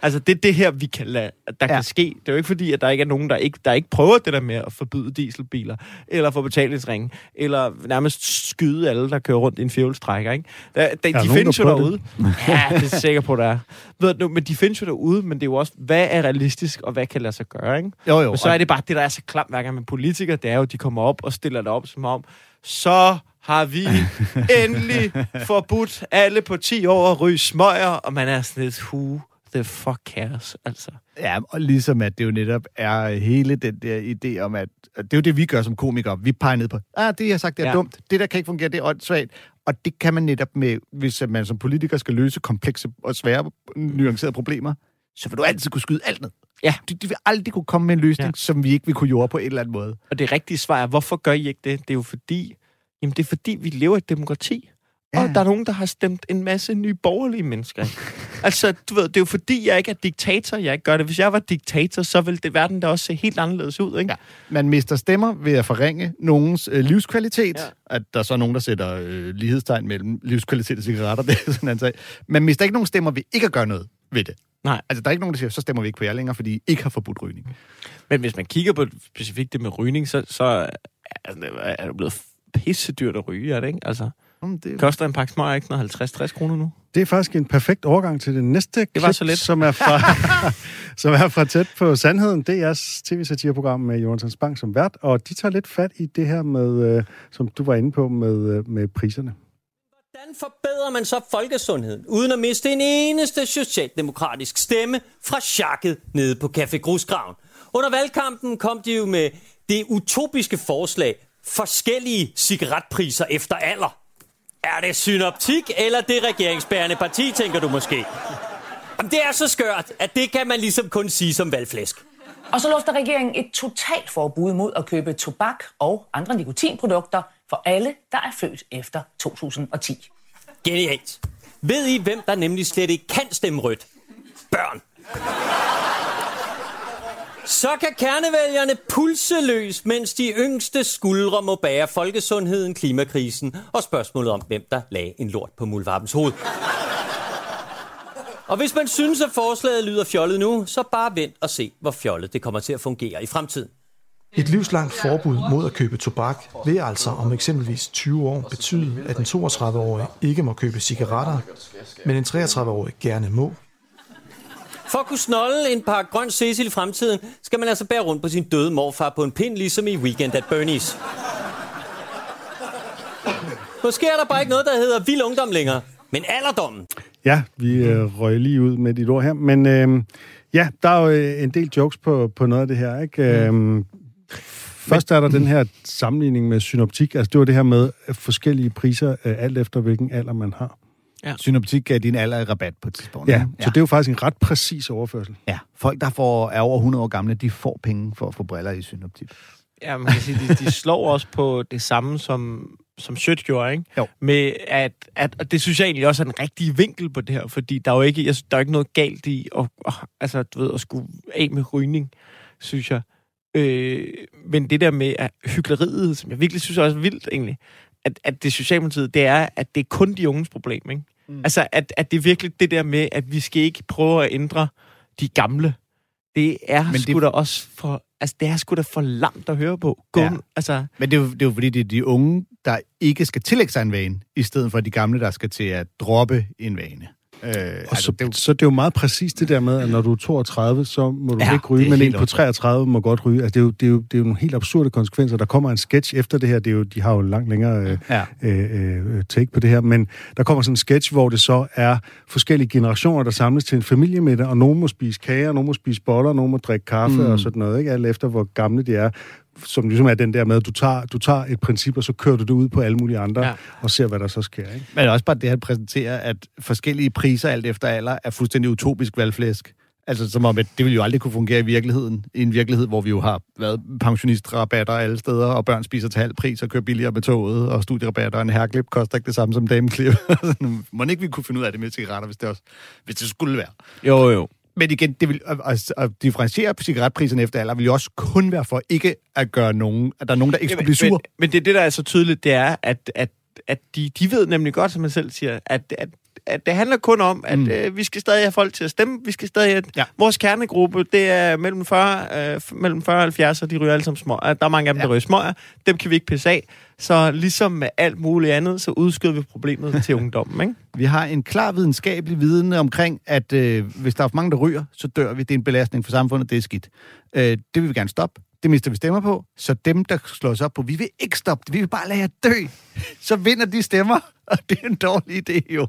Altså, det er det her, vi kan lade, der ja. Kan ske. Det er jo ikke fordi, at der ikke er nogen, der ikke, der ikke prøver det der med at forbyde dieselbiler, eller få betalingsringe, eller nærmest skyde alle, der kører rundt i en fjolstrækker, ikke? Der, der, de nogen, findes der jo derude. ja, det er jeg sikker på, der er. Ved du, men de findes jo derude, men det er jo også, hvad er realistisk, og hvad kan lade sig gøre, ikke? Jo, jo. Og så er det bare det, der er så klamt hver gang med politikere, det er jo, at de kommer op og stiller det op som om, så har vi endelig forbudt alle på 10 år at ryge smøger, og man er sådan lidt, who the fuck cares, altså. Ja, og ligesom at det jo netop er hele den der idé om, at at det er jo det, vi gør som komikere. Vi peger ned på, ah, det jeg har sagt, det er Ja. dumt. Det der kan ikke fungere, det er åndssvagt. Og det kan man netop med, hvis man som politiker skal løse komplekse og svære nuancerede problemer, så vil du altid kunne skyde alt ned. Ja. De, de vil aldrig kunne komme med en løsning, Ja. ja. som vi ikke vil kunne jorde på en eller anden måde. Og det rigtige svar er, hvorfor gør I ikke det? Det er jo fordi, jamen det er fordi, vi lever i et demokrati. Ja. Og der er nogen, der har stemt en masse nye borgerlige mennesker. altså, du ved, det er jo fordi, jeg ikke er diktator, jeg ikke gør det. Hvis jeg var diktator, så ville det verden da også se helt anderledes ud, ikke? Ja. Man mister stemmer ved at forringe nogens øh, livskvalitet. Ja. At der er så nogen, der sætter øh, lighedstegn mellem livskvalitet og cigaretter. Det er sådan en sag. Man mister ikke nogen stemmer ved ikke at gøre noget ved det. Nej. Altså, der er ikke nogen, der siger, så stemmer vi ikke på jer længere, fordi I ikke har forbudt rygning. Men hvis man kigger på specifikt det med rygning, så, så altså, er det blevet pisse dyrt at ryge, er det ikke? Altså, Jamen, det, koster en pakke smøger ikke sådan 50-60 kroner nu? Det er faktisk en perfekt overgang til det næste klip, var så let. som er fra, som er fra tæt på sandheden. Det er tv-satireprogram med Jonathan Spang som vært, og de tager lidt fat i det her med, øh, som du var inde på, med, øh, med priserne. Hvordan forbedrer man så folkesundheden, uden at miste en eneste socialdemokratisk stemme fra chakket nede på Café Grusgraven? Under valgkampen kom de jo med det utopiske forslag, forskellige cigaretpriser efter alder. Er det synoptik, eller det regeringsbærende parti, tænker du måske? Jamen, det er så skørt, at det kan man ligesom kun sige som valgflæsk. Og så lufter regeringen et totalt forbud mod at købe tobak og andre nikotinprodukter for alle, der er født efter 2010. Genialt. Ved I, hvem der nemlig slet ikke kan stemme rødt? Børn. Så kan kernevælgerne pulse løs, mens de yngste skuldre må bære folkesundheden, klimakrisen og spørgsmålet om, hvem der lagde en lort på Mulvarpens hoved. Og hvis man synes, at forslaget lyder fjollet nu, så bare vent og se, hvor fjollet det kommer til at fungere i fremtiden. Et livslangt forbud mod at købe tobak vil altså om eksempelvis 20 år betyde, at en 32-årig ikke må købe cigaretter, men en 33-årig gerne må. For at kunne snolde en par grøn Cecil i fremtiden, skal man altså bære rundt på sin døde morfar på en pind, ligesom i Weekend at Bernie's. Måske er der bare ikke noget, der hedder vild ungdom længere, men alderdommen. Ja, vi øh, røg lige ud med dit ord her, men øh, ja, der er jo øh, en del jokes på, på noget af det her, ikke? Mm. Øh, først er der den her sammenligning med synoptik, altså det var det her med forskellige priser, øh, alt efter hvilken alder man har. Synoptik gav din alder i rabat på et tidspunkt. Ja, ikke? så det er jo faktisk en ret præcis overførsel. ja. Folk, der får, er over 100 år gamle, de får penge for at få briller i synoptik. Ja, man kan sige, de, de slår også på det samme, som, som Schødt gjorde, ikke? Jo. Med at, at, og det synes jeg egentlig også er den rigtige vinkel på det her, fordi der er jo ikke, jeg, der er ikke noget galt i at, at, altså, du ved, at skulle af med rygning, synes jeg. Øh, men det der med at hyggeleriet, som jeg virkelig synes er også vildt egentlig, at, at det Socialdemokratiet, det er, at det er kun de unges problem, ikke? Mm. Altså, at, at det er virkelig det der med, at vi skal ikke prøve at ændre de gamle. Det er Men Men det- sgu da også for... Altså, det er sgu da for lamt at høre på. Gå, ja. altså, Men det er, jo, det er jo fordi, det er de unge, der ikke skal tillægge sig en vane, i stedet for de gamle, der skal til at droppe en vane. Øh, Og altså, så, det er jo, så det er jo meget præcis det der med, at når du er 32, så må du Ja, ikke ryge, men en på åndssvagt. 33 må godt ryge. Altså, det, er jo, det, er jo, det er jo nogle helt absurde konsekvenser. Der kommer en sketch efter det her. Det er jo, de har jo langt længere øh, Ja. øh, øh, take på det her. Men der kommer sådan en sketch, hvor det så er forskellige generationer, der samles til en familiemiddag, og nogen må spise kager, nogen må spise boller, nogen må drikke kaffe mm. og sådan noget. Ikke? Alt efter, hvor gamle de er. Som ligesom er den der med, at du tager, du tager et princip, og så kører du det ud på alle mulige andre, ja. Og ser, hvad der så sker. Ikke? men også bare det, at præsentere, at forskellige priser alt efter alder er fuldstændig utopisk valgflæsk. Altså som om, at det vil jo aldrig kunne fungere i virkeligheden. I en virkelighed, hvor vi jo har været pensionistrabatter alle steder, og børn spiser til halv pris og kører billigere med toget, og studierabatter og en herreklip koster ikke det samme som dameklip. Må ikke vi kunne finde ud af det med cigaretter, hvis det, også, hvis det skulle være. jo, jo. Men igen, det vil, at, at, differentiere cigaretpriserne efter alder vil jo også kun være for ikke at gøre nogen, at der er nogen, der ikke skulle blive men, sur. men, men det er det, der er så tydeligt, det er, at, at, at de, de ved nemlig godt, som man selv siger, at, at, at det handler kun om, at Mm. øh, vi skal stadig have folk til at stemme. Vi skal stadig have... Ja. Vores kernegruppe, det er mellem 40, øh, mellem 40 og 70, og de ryger alle sammen små. Der er mange af dem, Ja. der ryger smøger. Dem kan vi ikke pisse af. Så ligesom med alt muligt andet, så udskyder vi problemet til ungdommen, ikke? Vi har en klar videnskabelig viden omkring, at øh, hvis der er for mange, der ryger, så dør vi. Det er en belastning for samfundet, det er skidt. Øh, det vil vi gerne stoppe. Det mister vi stemmer på. Så dem, der slår os op på, vi vil ikke stoppe det, vi vil bare lade jer dø. Så vinder de stemmer, og det er en dårlig idé jo.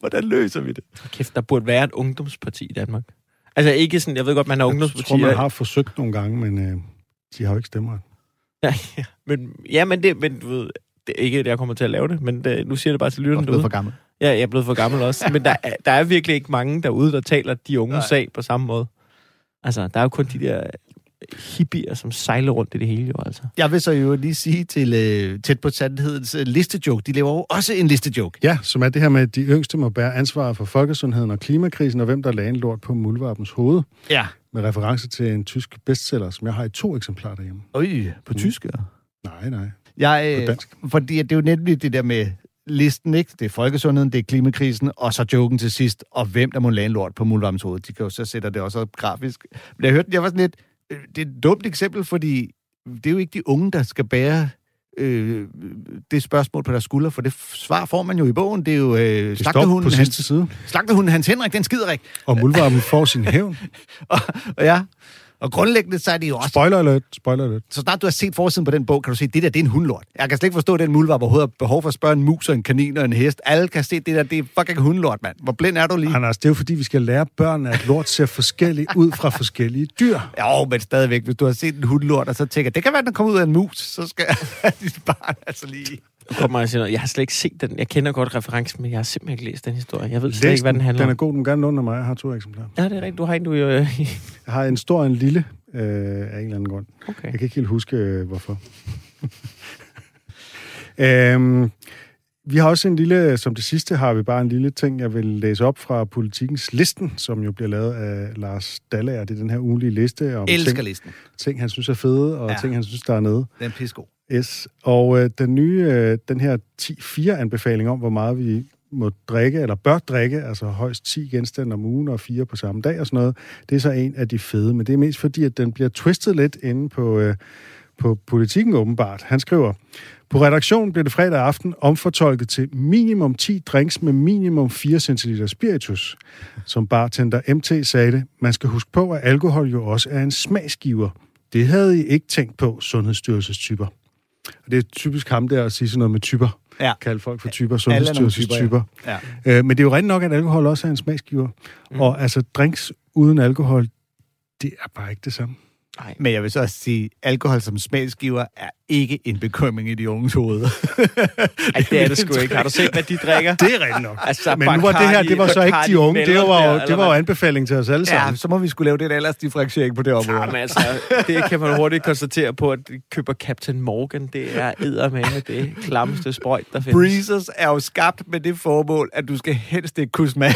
Hvordan løser vi det? Kæft, der burde være et ungdomsparti i Danmark. Altså ikke sådan, jeg ved godt, man har Jeg tror, ungdomspartier. man har forsøgt nogle gange, men øh, de har jo ikke stemmer. Ja, ja. Men, ja, men det, men du ved, det er ikke, at jeg kommer til at lave det, men det, nu siger jeg det bare til er lytterne blevet derude. for gammel. Ja, jeg er blevet for gammel også. Men der, er- der er virkelig ikke mange derude, der taler de unge sag på samme måde. Altså, der er jo kun de der hippier, som sejler rundt i det hele jo, altså. Jeg vil så jo lige sige til øh, tæt på sandhedens øh, listejoke, de laver jo også en listejoke. Ja, som er det her med, at de yngste må bære ansvaret for folkesundheden og klimakrisen, og hvem der lagde en lort på muldvarpens hoved, Ja. Med reference til en tysk bestseller, som jeg har i to eksemplarer derhjemme. Øj, på mm. tysk, ja. Nej, nej. Jeg, På øh, dansk. fordi det er jo nemlig det der med listen, ikke? Det er folkesundheden, det er klimakrisen, og så joken til sidst, og hvem der må lade en lort på muldvarmens hoved. De kan jo så sætte det også op grafisk. Men jeg hørte, jeg var sådan lidt, øh, det er et dumt eksempel, fordi det er jo ikke de unge, der skal bære øh, det spørgsmål på deres skulder, for det svar får man jo i bogen. Det er jo øh, slagterhunden, på Hans, side. slagterhunden Hans Henrik, den skider ikke. Og muldvarpen får sin hævn. Og, og ja, og grundlæggende så er det jo også Spoiler alert, spoiler alert. så snart du har set forsiden på den bog, kan du se, at det der, det er en hundlort. Jeg kan slet ikke forstå, at den muldvarp overhovedet har behov for at spørge en mus og en kanin og en hest. Alle kan se, det der, det er fucking hundlort, mand. Hvor blind er du lige? Anders, det er jo fordi, vi skal lære børn, at lort ser forskelligt ud fra forskellige dyr. Jo, men stadigvæk, hvis du har set en hundlort, og så tænker, det kan være, at den kommer ud af en mus, så skal dit barn altså lige... Kommer jeg til noget. Jeg har slet ikke set den. Jeg kender godt referencen, men jeg har simpelthen ikke læst den historie. Jeg ved slet Læs ikke, hvad den handler Den er om. god, du må gerne låne mig. Jeg har to eksemplarer. Ja, det er rigtigt. Du har en, du jo... Øh, Jeg har en stor og en lille øh, af en eller anden grund. okay. Jeg kan ikke helt huske, øh, hvorfor. øhm, vi har også en lille, som det sidste har vi bare en lille ting, jeg vil læse op fra politikens listen, som jo bliver lavet af Lars Dallager. Det er den her ugenlige liste om Elsker ting, listen. ting, han synes er fede, og Ja. ja. ting, han synes, der er nede. Den er pissegod. Yes. Og øh, den nye, øh, den her 10-4-anbefaling om, hvor meget vi må drikke, eller bør drikke, altså højst 10 genstande om ugen og fire på samme dag og sådan noget, det er så en af de fede. Men det er mest fordi, at den bliver twistet lidt inde på, øh, på politikken åbenbart. Han skriver, på redaktionen blev det fredag aften omfortolket til minimum 10 drinks med minimum 4 cl spiritus. Som bartender MT sagde det, man skal huske på, at alkohol jo også er en smagsgiver. Det havde I ikke tænkt på, sundhedsstyrelsestyper. Og det er typisk ham der at sige sådan noget med typer. Ja. Kalde folk for typer, er sundhedsstyrelsestyper. Ja. Øh, men det er jo rigtigt nok, at alkohol også er en smagsgiver. Mm. Og altså, drinks uden alkohol, det er bare ikke det samme. Nej. Men jeg vil så også sige, alkohol som smagsgiver er ikke en bekymring i de unges hoveder. Ej, det er det sgu ikke. Har du set, hvad de drikker? Det er rigtigt nok. Altså, Men nu var det her, det var så ikke de unge. Det var jo, det var jo anbefaling til os alle ja, sammen. så må vi skulle lave den aldersdifferentiering på det område. Jamen altså, det kan man hurtigt konstatere på, at de køber Captain Morgan. Det er eddermame det klammeste sprøjt, der findes. Breezers er jo skabt med det formål, at du skal helst ikke kunne smage,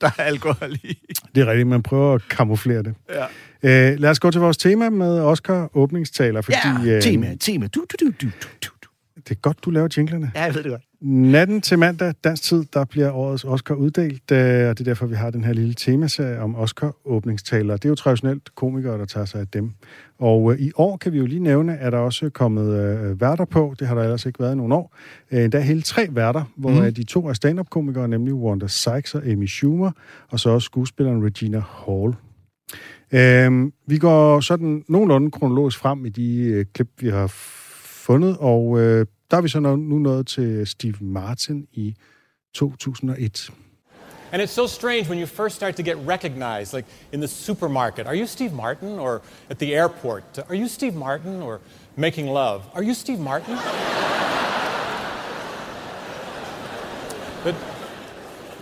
der er alkohol i. Det er rigtigt, man prøver at kamuflere det. Ja. Øh, lad os gå til vores tema med Oscar åbningstaler, fordi Ja, øh, tema, tema. Du, du, du, du, du, det er godt, du laver jinglerne. Ja, jeg ved det godt. Natten til mandag, dansk tid, der bliver årets Oscar uddelt, øh, og det er derfor, vi har den her lille temaserie om Oscar-åbningstaler. Det er jo traditionelt komikere, der tager sig af dem. Og øh, i år kan vi jo lige nævne, at der også er kommet øh, værter på. Det har der ellers ikke været i nogle år. Øh, der er hele tre værter, hvor mm. de to er stand-up-komikere, nemlig Wanda Sykes og Amy Schumer, og så også skuespilleren Regina Hall. Øhm, vi går sådan nogenlunde kronologisk frem i de øh, klip, vi har fundet, og øh, der er vi så nu, nået til Steve Martin i 2001. And it's so strange when you first start to get recognized, like in the supermarket. Are you Steve Martin? Or at the airport? Are you Steve Martin? Or making love? Are you Steve Martin? but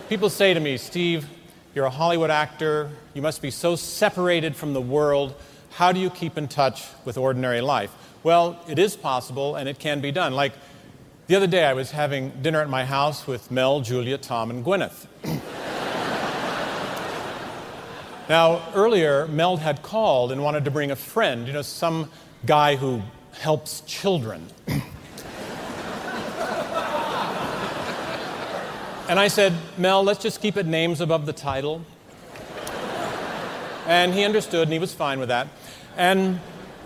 people say to me, Steve, you're a Hollywood actor. You must be so separated from the world. How do you keep in touch with ordinary life? Well, it is possible and it can be done. Like the other day, I was having dinner at my house with Mel, Julia, Tom, and Gwyneth. Now, earlier, Mel had called and wanted to bring a friend, you know, some guy who helps children. and I said, Mel, let's just keep it names above the title. And he understood and he was fine with that. And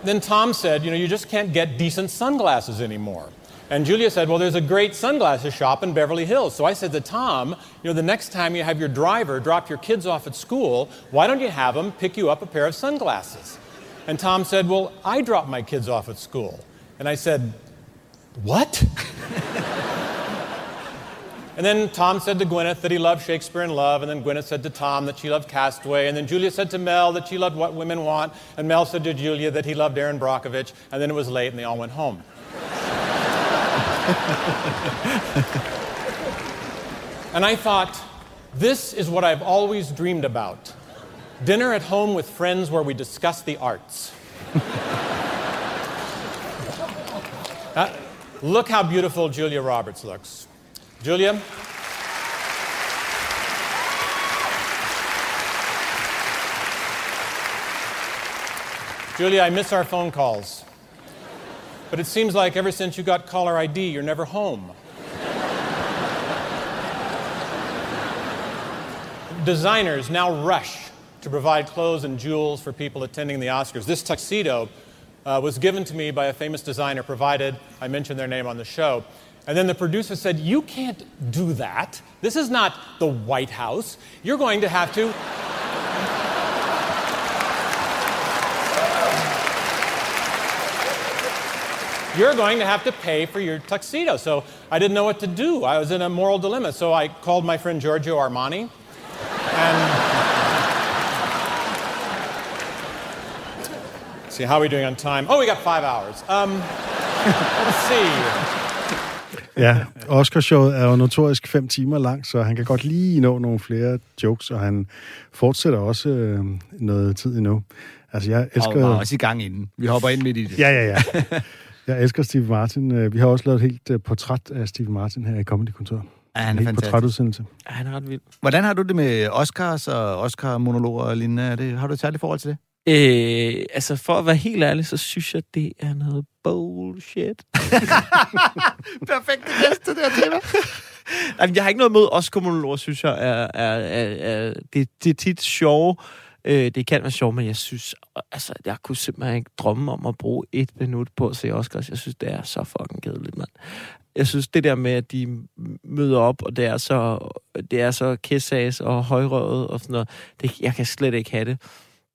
then Tom said, you know, you just can't get decent sunglasses anymore. And Julia said, Well, there's a great sunglasses shop in Beverly Hills. So I said to Tom, You know, the next time you have your driver drop your kids off at school, why don't you have them pick you up a pair of sunglasses? And Tom said, Well, I drop my kids off at school. And I said, What? and then Tom said to Gwyneth that he loved Shakespeare in Love. And then Gwyneth said to Tom that she loved Castaway. And then Julia said to Mel that she loved What Women Want. And Mel said to Julia that he loved Aaron Brockovich. And then it was late and they all went home. and I thought, this is what I've always dreamed about dinner at home with friends where we discuss the arts. Uh, look how beautiful Julia Roberts looks. Julia? Julia, I miss our phone calls. But it seems like ever since you got caller ID, you're never home. Designers now rush to provide clothes and jewels for people attending the Oscars. This tuxedo uh, was given to me by a famous designer, provided I mentioned their name on the show. And then the producer said, You can't do that. This is not the White House. You're going to have to. You're going to have to pay for your tuxedo. So I didn't know what to do. I was in a moral dilemma. So I called my friend Giorgio Armani. And see, how are we doing on time? Oh, we got five hours. Um, let's see. Ja, Oscarshowet er jo notorisk fem timer lang, så han kan godt lige nå nogle flere jokes, og han fortsætter også øh, noget tid endnu. Altså, jeg elsker... Og var også i gang inden. Vi hopper ind midt i det. Ja, ja, ja. Jeg elsker Steve Martin. Øh, Vi har også lavet et helt øh, portræt af Steve Martin her i Comedy Kontor. Ja, han er en helt fantastisk. portrætudsendelse. Ja, han er ret vild. Hvordan har du det med Oscars og Oscar-monologer og lignende? Er det, har du et særligt forhold til det? Øh, altså, for at være helt ærlig, så synes jeg, det er noget bullshit. Perfekt det det der tema. Jamen, jeg har ikke noget mod Oscar-monologer, synes jeg. Er, er, er, er, det, det er tit sjove. Øh, det kan være sjovt, men jeg synes... Altså, jeg kunne simpelthen ikke drømme om at bruge et minut på at se Oscars. Jeg synes, det er så fucking kedeligt, mand. Jeg synes, det der med, at de møder op, og det er så, det er så kissas og højrøvet og sådan noget, det, jeg kan slet ikke have det.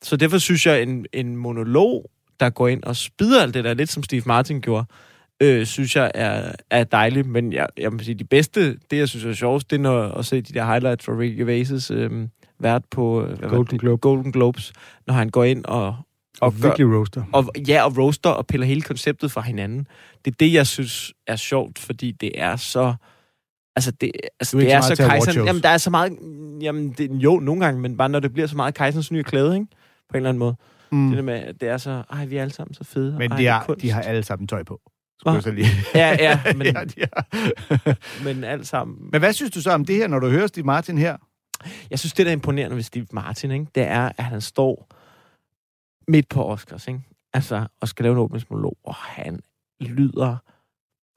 Så derfor synes jeg, en, en monolog, der går ind og spider alt det der, lidt som Steve Martin gjorde, øh, synes jeg er, er dejligt. Men jeg, jeg må sige, de bedste, det jeg synes er sjovest, det er når, at se de der highlights fra Ricky Gervais' øh, vært på øh, hvad Golden det? Globe. Golden Globes, når han går ind og... Og gør- virkelig roaster. og, ja, og roaster og piller hele konceptet fra hinanden. Det er det, jeg synes er sjovt, fordi det er så... Altså, det, altså, er det ikke er så kejseren... Jamen, der er så meget... Jamen, det, jo, nogle gange, men bare når det bliver så meget kejserens nye klæde, ikke? På en eller anden måde. Mm. Det der med, at det er så... Ej, vi er alle sammen så fede. Men ej, de, er har, de har alle sammen tøj på. Skulle jeg så lige. Ja, ja, men, ja, de men alt sammen... Men hvad synes du så om det her, når du hører Steve Martin her? Jeg synes, det der er imponerende ved Steve Martin, ikke? det er, at han står midt på Oscars, ikke? Altså, og skal lave en åbningsmonolog, og han lyder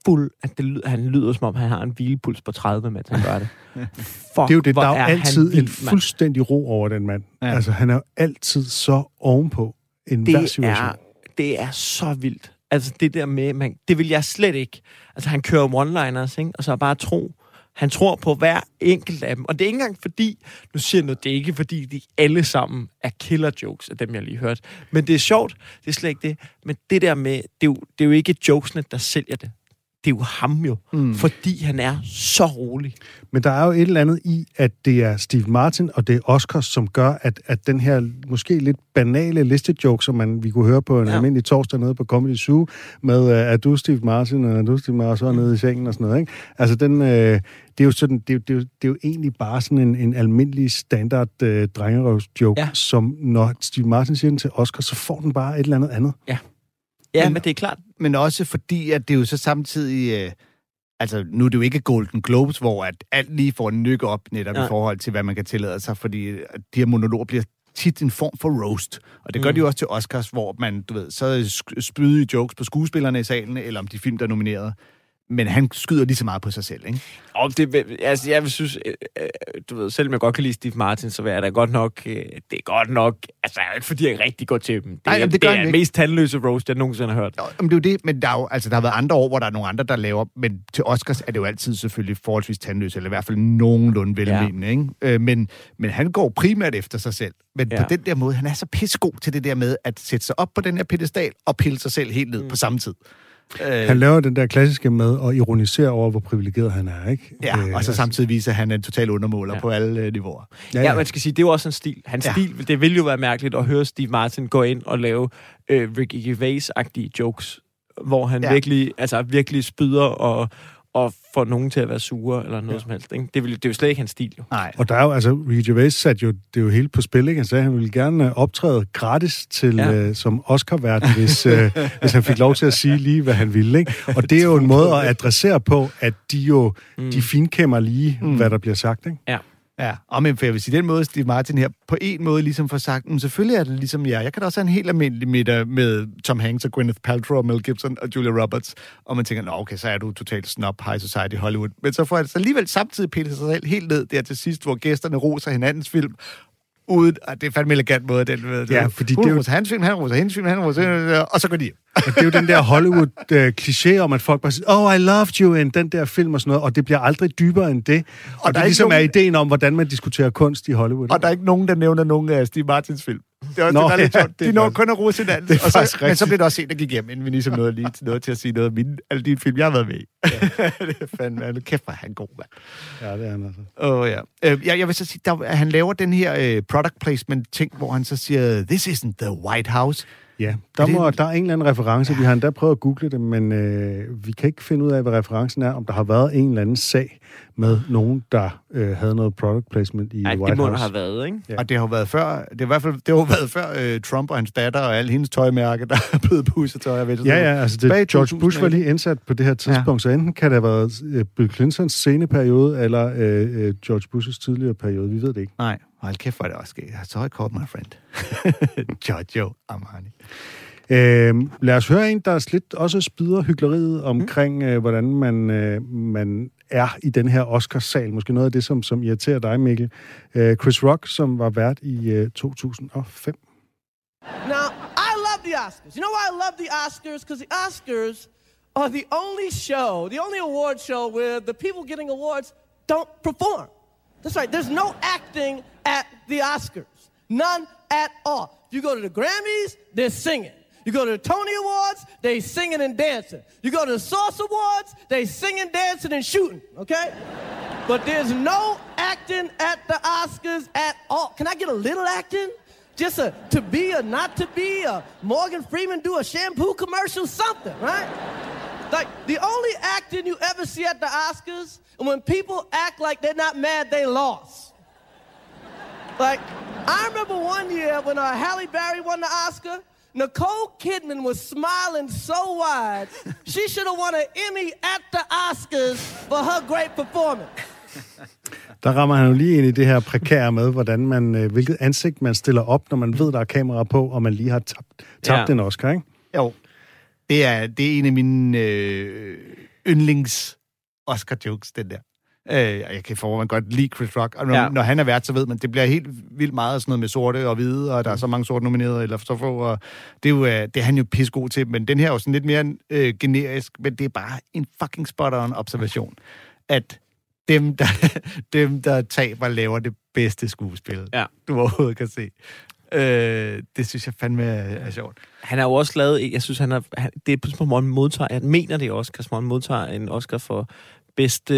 fuld, at det lyder, han lyder som om, han har en hvilepuls på 30, mens han gør det. Fuck, Det er jo det, hvor der er han altid vild, en fuldstændig ro over den mand. Ja. Altså, han er jo altid så ovenpå en hver det situation. er, det er så vildt. Altså det der med, man, det vil jeg slet ikke. Altså han kører one-liners, ikke? og så bare tro. Han tror på hver enkelt af dem. Og det er ikke engang fordi, nu siger jeg noget, det er ikke fordi, de alle sammen er killer jokes af dem, jeg lige hørte. Men det er sjovt, det er slet ikke det. Men det der med, det er jo, det er jo ikke jokesene, der sælger det. Det er jo ham jo, mm. fordi han er så rolig. Men der er jo et eller andet i, at det er Steve Martin og det er Oscars, som gør, at, at den her måske lidt banale listejoke, som man, vi kunne høre på en Ja. ja. almindelig torsdag nede på Comedy Zoo, med uh, er du Steve Martin, og er du Steve Martin, og nede i sengen og sådan noget. Ikke? Altså, den, uh, det er jo sådan, det, er jo- det, er jo, det er jo egentlig bare sådan en, en almindelig standard uh, drengerøvsjoke, Ja. ja. som når Steve Martin siger den til Oscar, så får den bare et eller andet andet. Ja, Men- men det er klart. Men også fordi, at det jo så samtidig... Øh, altså, nu er det jo ikke Golden Globes, hvor at alt lige får en nykke op netop Nej. i forhold til, hvad man kan tillade sig, fordi at de her monologer bliver tit en form for roast. Og det gør Mm. de jo også til Oscars, hvor man, du ved, så spydige jokes på skuespillerne i salen, eller om de film, der er nomineret. Men han skyder lige så meget på sig selv, ikke? Og det, altså, jeg vil synes, øh, øh, du ved, selvom jeg godt kan lide Steve Martin, så er det godt nok, øh, det er godt nok, altså, det er ikke fordi, jeg rigtig går til dem. Det, er, jamen, det det, er den mest tandløse roast, jeg nogensinde har hørt. Jo, men det er jo det, men der, er jo, altså, der har været andre år, hvor der er nogle andre, der laver, men til Oscars er det jo altid selvfølgelig forholdsvis tandløs, eller i hvert fald nogenlunde velmenende, ja. ikke? Øh, men, men han går primært efter sig selv. Men. Ja. på den der måde, han er så pissegod til det der med at sætte sig op på den her pedestal og pille sig selv helt ned mm. på samme tid. Øh, Han laver den der klassiske med at ironisere over, hvor privilegeret han er, ikke? ja, Øh, og så samtidig viser, at han er en total undermåler ja. Ja. på alle øh, niveauer. Ja, ja, man skal sige, det er jo også en stil. Hans Ja. ja. stil, det vil jo være mærkeligt at høre Steve Martin gå ind og lave øh, Ricky Gervais-agtige jokes, hvor han Ja. ja. virkelig, altså virkelig spyder og, og får nogen til at være sure, eller noget ja. som helst. Ikke? Det, vil, det er jo slet ikke hans stil, jo. Nej. Og der er jo, altså, Ricky Gervais satte jo det jo helt på spil, ikke? Han sagde, at han ville gerne øh, optræde gratis til, ja. øh, som Oscar-vært, hvis, øh, hvis han fik lov til at sige lige, hvad han ville, ikke? Og det er jo en måde at adressere på, at de jo, mm. de finkæmmer lige, mm. hvad der bliver sagt, ikke? Ja. Ja, og men for jeg vil sige, den måde, Steve Martin her på en måde ligesom får sagt, men selvfølgelig er det ligesom jeg. Jeg kan da også have en helt almindelig middag med Tom Hanks og Gwyneth Paltrow og Mel Gibson og Julia Roberts. Og man tænker, nå okay, så er du totalt snob, high society, Hollywood. Men så får jeg så alligevel samtidig pillet sig selv helt ned der til sidst, hvor gæsterne roser hinandens film, uden, og det er fandme elegant måde, den ved. Ja, fordi Hun det er jo- hans film, han roser hendes film, han roser, og så går de. Og det er jo den der Hollywood-kliché om, at folk bare siger, oh, I loved you in den der film og sådan noget, og det bliver aldrig dybere end det. Og, og der det er ligesom nogen- er ideen om, hvordan man diskuterer kunst i Hollywood. Og der er ikke nogen, der nævner nogen af Steve Martins film. Det er også Nå, det, er lidt ja, sjovt. det De når kun at rose hinanden. det og så, faktisk men så rigtigt. blev der også en, der gik hjem, inden vi ligesom nåede lige noget til at sige noget af mine, alle de film, jeg har været med i. det er fandme, kæft, hvor han god, mand. Ja, det er han altså. Åh, oh, ja. Øh, jeg, jeg vil så sige, der, han laver den her øh, product placement ting, hvor han så siger, this isn't the White House. Ja, der, Er det må, der er en eller anden reference. Vi har endda prøvet at google det, men øh, vi kan ikke finde ud af, hvad referencen er, om der har været en eller anden sag med nogen, der øh, havde noget product placement i Nej, White det må der House. have været, ikke? Ja. Ja. Og det har været før, det, er i hvert fald, det har været før øh, Trump og hans datter og alle hendes tøjmærker, der er blevet pusset tøj. Jeg ved, Ja, ja, altså det, George 2000, Bush var lige indsat på det her tidspunkt, ja. så enten kan det have været øh, Bill Clintons sceneperiode, eller øh, øh, George Bushes tidligere periode. Vi ved det ikke. Nej, hold kæft, hvor er det også sket. Så I called my friend. Giorgio Armani. Øh, lad os høre en, der lidt også spyder hyggeleriet omkring, øh, hvordan man, øh, man er i den her Oscars-sal. Måske noget af det, som, som irriterer dig, Mikkel. Øh, Chris Rock, som var vært i øh, 2005. Now, I love the Oscars. You know why I love the Oscars? Because the Oscars are the only show, the only award show where the people getting awards don't perform. That's right. There's no acting at the Oscars. None at all. If you go to the Grammys, they're singing. You go to the Tony Awards, they singing and dancing. You go to the Source Awards, they singing, dancing, and shooting. Okay? But there's no acting at the Oscars at all. Can I get a little acting? Just a to be or not to be, a Morgan Freeman do a shampoo commercial, something, right? Like the only acting you ever see at the Oscars, and when people act like they're not mad, they lost. Like, I remember one year when uh, Halle Berry won the Oscar. Nicole Kidman was smiling so wide, she should have won an Emmy at the Oscars for her great performance. Der rammer han jo lige ind i det her prekære med, hvordan man, øh, hvilket ansigt man stiller op, når man ved, der er kamera på, og man lige har tabt, tabt Ja. ja. en Oscar, ikke? Jo. Det er, det er en af mine øh, yndlings Oscar-jokes, den der. Øh, jeg kan forhånd godt lide Chris Rock. Og når, Ja. når han er vært, så ved man, det bliver helt vildt meget sådan noget med sorte og hvide, og der er så mange sorte nomineret, eller så få, og det er, jo, øh, det er han jo pissegod til. Men den her er jo sådan lidt mere øh, generisk, men det er bare en fucking spot-on observation, at dem, der, dem, der taber, laver det bedste skuespil, Ja. du overhovedet kan se. Øh, det synes jeg fandme er, er sjovt. Han har jo også lavet, jeg synes, han er, han, det er på en måde, modtager, jeg mener det som han modtager en Oscar for bedste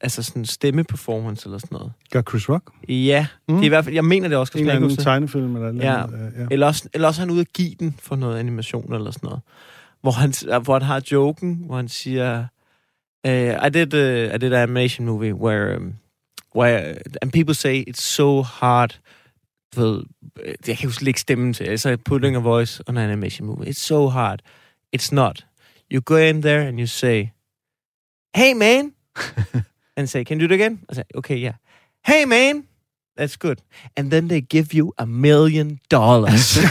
altså sådan stemmeperformance eller sådan noget. Gør Chris Rock? Ja, mm. det er i hvert fald, jeg mener det er Oscar, En eller anden tegnefilm eller Ja. noget. øh, ja. Eller også, eller også han ude at give den for noget animation eller sådan noget. Hvor han, hvor han har joken, hvor han siger, uh, I did a, I did an animation movie where, um, where and people say it's so hard ved, øh, jeg kan jo slet ikke stemmen til, altså putting a voice on an animation movie. It's so hard. It's not. You go in there and you say, hey man, and say, can you do it again? I say, okay, yeah. Hey man, that's good. And then they give you a million dollars.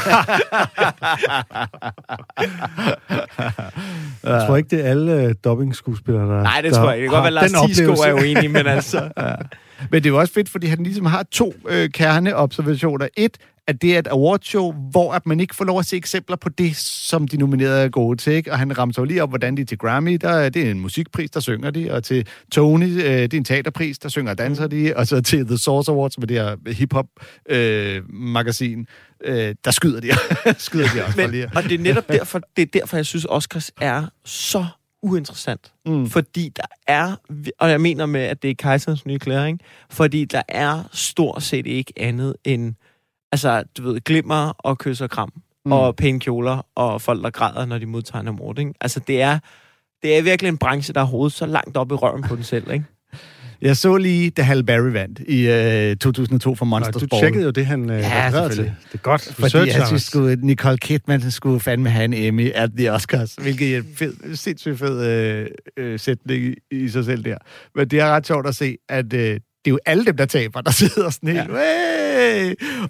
Jeg tror ikke, det er alle øh, dubbing-skuespillere, der Nej, det der tror jeg ikke. Det kan godt være, Lars den Thiesgaard er uenig, men altså... Men det er jo også fedt, fordi han ligesom har to øh, kerneobservationer. Et, at det er et awardshow, hvor at man ikke får lov at se eksempler på det, som de nominerede er gode til. Ikke? Og han rammer jo lige op, hvordan de til Grammy, der er det er en musikpris, der synger de, og til Tony, øh, det er en teaterpris, der synger og danser de, og så til The Source Awards, er det her hip-hop-magasin, øh, der skyder de, skyder de også. Men, og det er netop derfor, det er derfor, jeg synes, Oscars er så uinteressant. Mm. Fordi der er, og jeg mener med, at det er kejserens nye klæder, ikke? Fordi der er stort set ikke andet end, altså, du ved, glimmer og kys og kram, mm. og pæne kjoler, og folk, der græder, når de modtager en award, ikke? Altså, det er det er virkelig en branche, der har hovedet så langt op i røven på den selv, ikke? Jeg så lige, da Halle Berry vandt i øh, 2002 for Monsters du Ball. tjekkede jo det, han øh, Ja, refererede til. selvfølgelig. Det er godt. Fordi Research, jeg synes, skulle, Nicole Kidman skulle fandme have en Emmy at The Oscars, hvilket er en fed, sindssygt fed øh, øh, sætning i, i sig selv der. Men det er ret sjovt at se, at øh, det er jo alle dem, der taber, der sidder sådan helt, ja.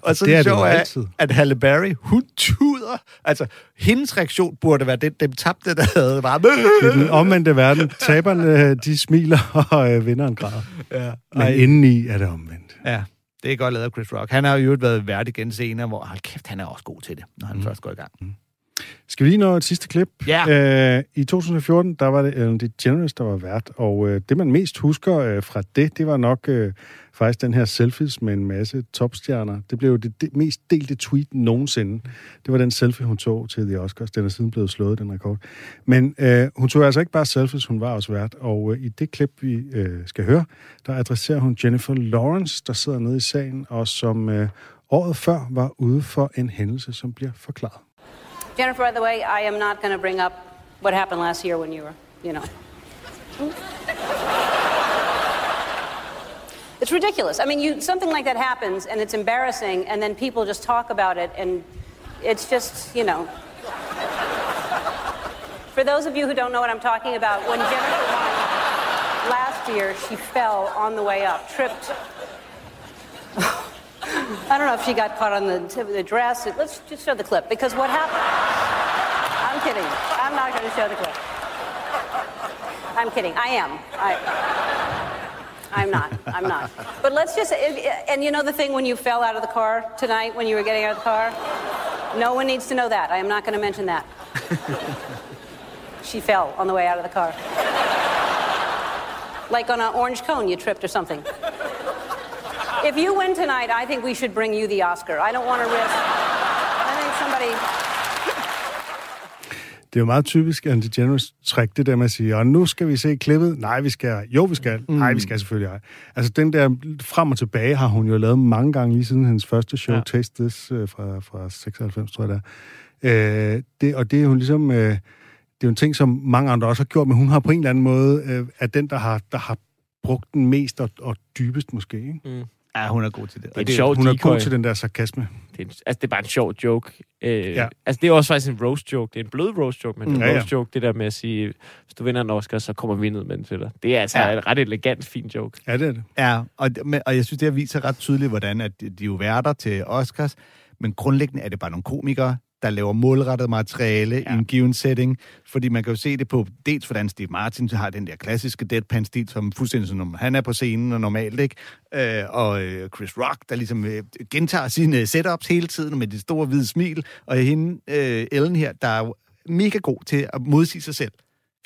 Og så Det er det det jo sjovt altid. at Halle Berry, hun tuder. Altså, hendes reaktion burde være den, dem tabte, der havde bare... Det er den omvendte verden. Taberne, øh, de smiler, og øh, vinderen græder. Ja. Men Ej. indeni er det omvendt. Ja, det er godt lavet af Chris Rock. Han har jo været vært igen senere, hvor, hold kæft, han er også god til det, når han mm. først går i gang. Skal vi lige nå et sidste klip? Ja. Øh, I 2014, der var det Ellen DeGeneres, der var vært, og øh, det, man mest husker øh, fra det, det var nok øh, faktisk den her selfies med en masse topstjerner. Det blev jo det, det mest delte tweet nogensinde. Det var den selfie, hun tog til The Oscars. Den er siden blevet slået, den rekord. Men øh, hun tog altså ikke bare selfies, hun var også vært. Og øh, i det klip, vi øh, skal høre, der adresserer hun Jennifer Lawrence, der sidder nede i sagen, og som øh, året før var ude for en hændelse, som bliver forklaret. Jennifer, by the way, I am not going to bring up what happened last year when you were, you know. It's ridiculous. I mean, you, something like that happens and it's embarrassing, and then people just talk about it, and it's just, you know. For those of you who don't know what I'm talking about, when Jennifer won last year, she fell on the way up, tripped. I don't know if she got caught on the tip of the dress. Let's just show the clip because what happened. I'm kidding. I'm not going to show the clip. I'm kidding. I am. I, I'm not. I'm not. But let's just. And you know the thing when you fell out of the car tonight when you were getting out of the car? No one needs to know that. I am not going to mention that. she fell on the way out of the car. Like on an orange cone, you tripped or something. If you win tonight, I think we should bring you the Oscar. I don't want to risk. I think somebody. Det er jo meget typisk DeGeneres træk, det der med at sige, og nu skal vi se klippet. Nej, vi skal. Jo, vi skal. Mm. Nej, vi skal selvfølgelig ej. Altså, den der frem og tilbage har hun jo lavet mange gange, lige siden hendes første show, ja. Taste This, øh, fra, fra 96, tror jeg det er. Øh, det, og det er jo ligesom... Øh, det er jo en ting, som mange andre også har gjort, men hun har på en eller anden måde, øh, er den, der har, der har brugt den mest og, og dybest måske. Ikke? Mm. Ja, hun er god til det. Det er Og en sjov hun er decoy. god til den der sarkasme. Det er, en- altså, det er bare en sjov joke. Øh, Ja. Altså, det er også faktisk en roast joke. Det er en blød roast joke, men Mm. en Ja, ja. roast joke, det der med at sige, hvis du vinder en Oscar, så kommer vi ned med den til dig. Det er altså Ja. ja. en ret elegant, fin joke. Ja, det er det. Ja, og, men- og jeg synes, det her viser ret tydeligt, hvordan at de de er jo værter til Oscars, men grundlæggende er det bare nogle komikere, der laver målrettet materiale ja. i en given setting, fordi man kan jo se det på, dels hvordan Steve Martin har den der klassiske deadpan-stil, som fuldstændig som han er på scenen og normalt, ikke? Øh, og øh, Chris Rock, der ligesom øh, gentager sine øh, setups hele tiden med det store hvide smil, og hende, øh, Ellen her, der er jo mega god til at modsige sig selv.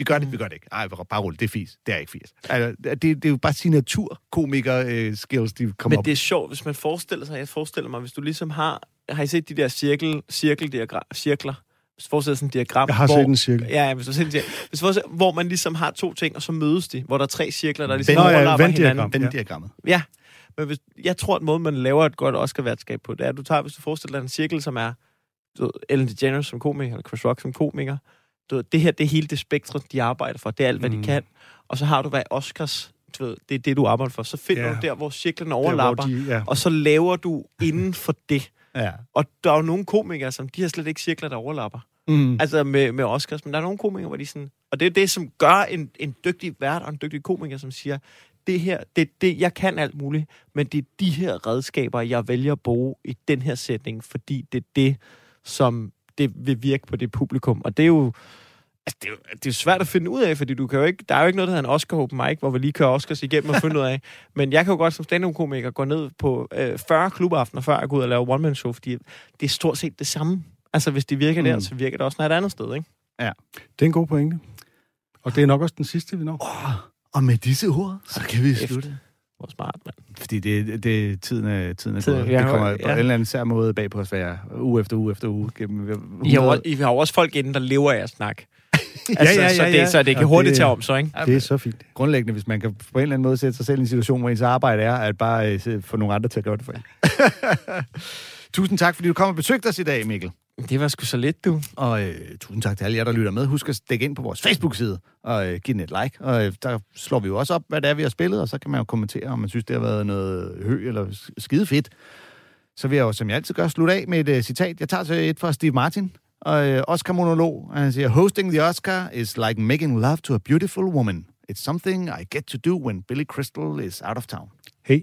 Vi gør det, vi gør det ikke. Ej, bare rulle, det er fis. Det er ikke fis. Altså, det, det er jo bare signatur-komiker-skills, de kommer Men op det er sjovt, hvis man forestiller sig, jeg forestiller mig, hvis du ligesom har, har I set de der cirkel, cirkeldiagram, cirkler? Hvis du forestiller sådan en diagram, Jeg har hvor, set en cirkel. Ja, ja, hvis du ser en cirkel, hvis du hvor man ligesom har to ting, og så mødes de, hvor der er tre cirkler, der ligesom Nå ja, overlapper Venn-diagram. hinanden. Venn-diagrammet. Ja, men hvis, jeg tror, at måden, man laver et godt Oscar-værtskab på, det er, at du tager, hvis du forestiller dig en cirkel, som er du ved, Ellen DeGeneres som komiker, eller Chris Rock som komiker. Du ved, det her, det er hele det spektrum, de arbejder for. Det er alt, hvad Mm. de kan. Og så har du, hvad Oscars, du ved, det er det, du arbejder for. Så finder Ja. du der, hvor cirklerne Der, overlapper, hvor de, ja. og så laver du inden for det. Ja. Og der er jo nogle komikere, som de har slet ikke cirkler, der overlapper. Mm. Altså med, med Oscars, men der er nogle komikere, hvor de sådan... Og det er det, som gør en, en dygtig vært og en dygtig komiker, som siger, det her, det, det, jeg kan alt muligt, men det er de her redskaber, jeg vælger at bruge i den her sætning, fordi det er det, som det vil virke på det publikum. Og det er jo... Altså, det er, jo, det er jo svært at finde ud af, fordi du kan jo ikke, der er jo ikke noget, der hedder en Oscar Open Mic, hvor vi lige kører Oscars igennem og finde ud af. Men jeg kan jo godt som stand-up-komiker gå ned på øh, 40 klubaftener, før jeg går ud og laver one-man-show, fordi det er stort set det samme. Altså, hvis det virker mm. der, så virker det også, når et andet sted, ikke? Det er en god pointe. Og det er nok også den sidste, vi når. Og med disse ord, så kan vi slutte. Hvor smart, mand. Fordi det, det, tiden er, tiden er Tiden- gået. Det kommer jo- på ja. en eller anden sær måde bag på os hver uge efter uge efter uge. Gennem, I har, I har også folk inden, der lever af at snakke. Altså, ja, ja, så, ja. det, så det kan Og hurtigt det- tage om så, ikke? Det er så fint. Grundlæggende, hvis man kan på en eller anden måde sætte sig selv i en situation, hvor ens arbejde er, at bare øh, få nogle andre til at gøre det for en. Tusind tak, fordi du kom og besøgte os i dag, Mikkel. Det var sgu så lidt, du. Og øh, tusind tak til alle jer, der lytter med. Husk at stikke ind på vores Facebook-side og øh, give den et like. Og øh, der slår vi jo også op, hvad det er, vi har spillet, og så kan man jo kommentere, om man synes, det har været noget hø eller skide fedt. Så vil jeg jo, som jeg altid gør, slutte af med et uh, citat. Jeg tager så et fra Steve Martin, og øh, uh, Oscar-monolog. Han siger, Hosting the Oscar is like making love to a beautiful woman. It's something I get to do when Billy Crystal is out of town. Hey,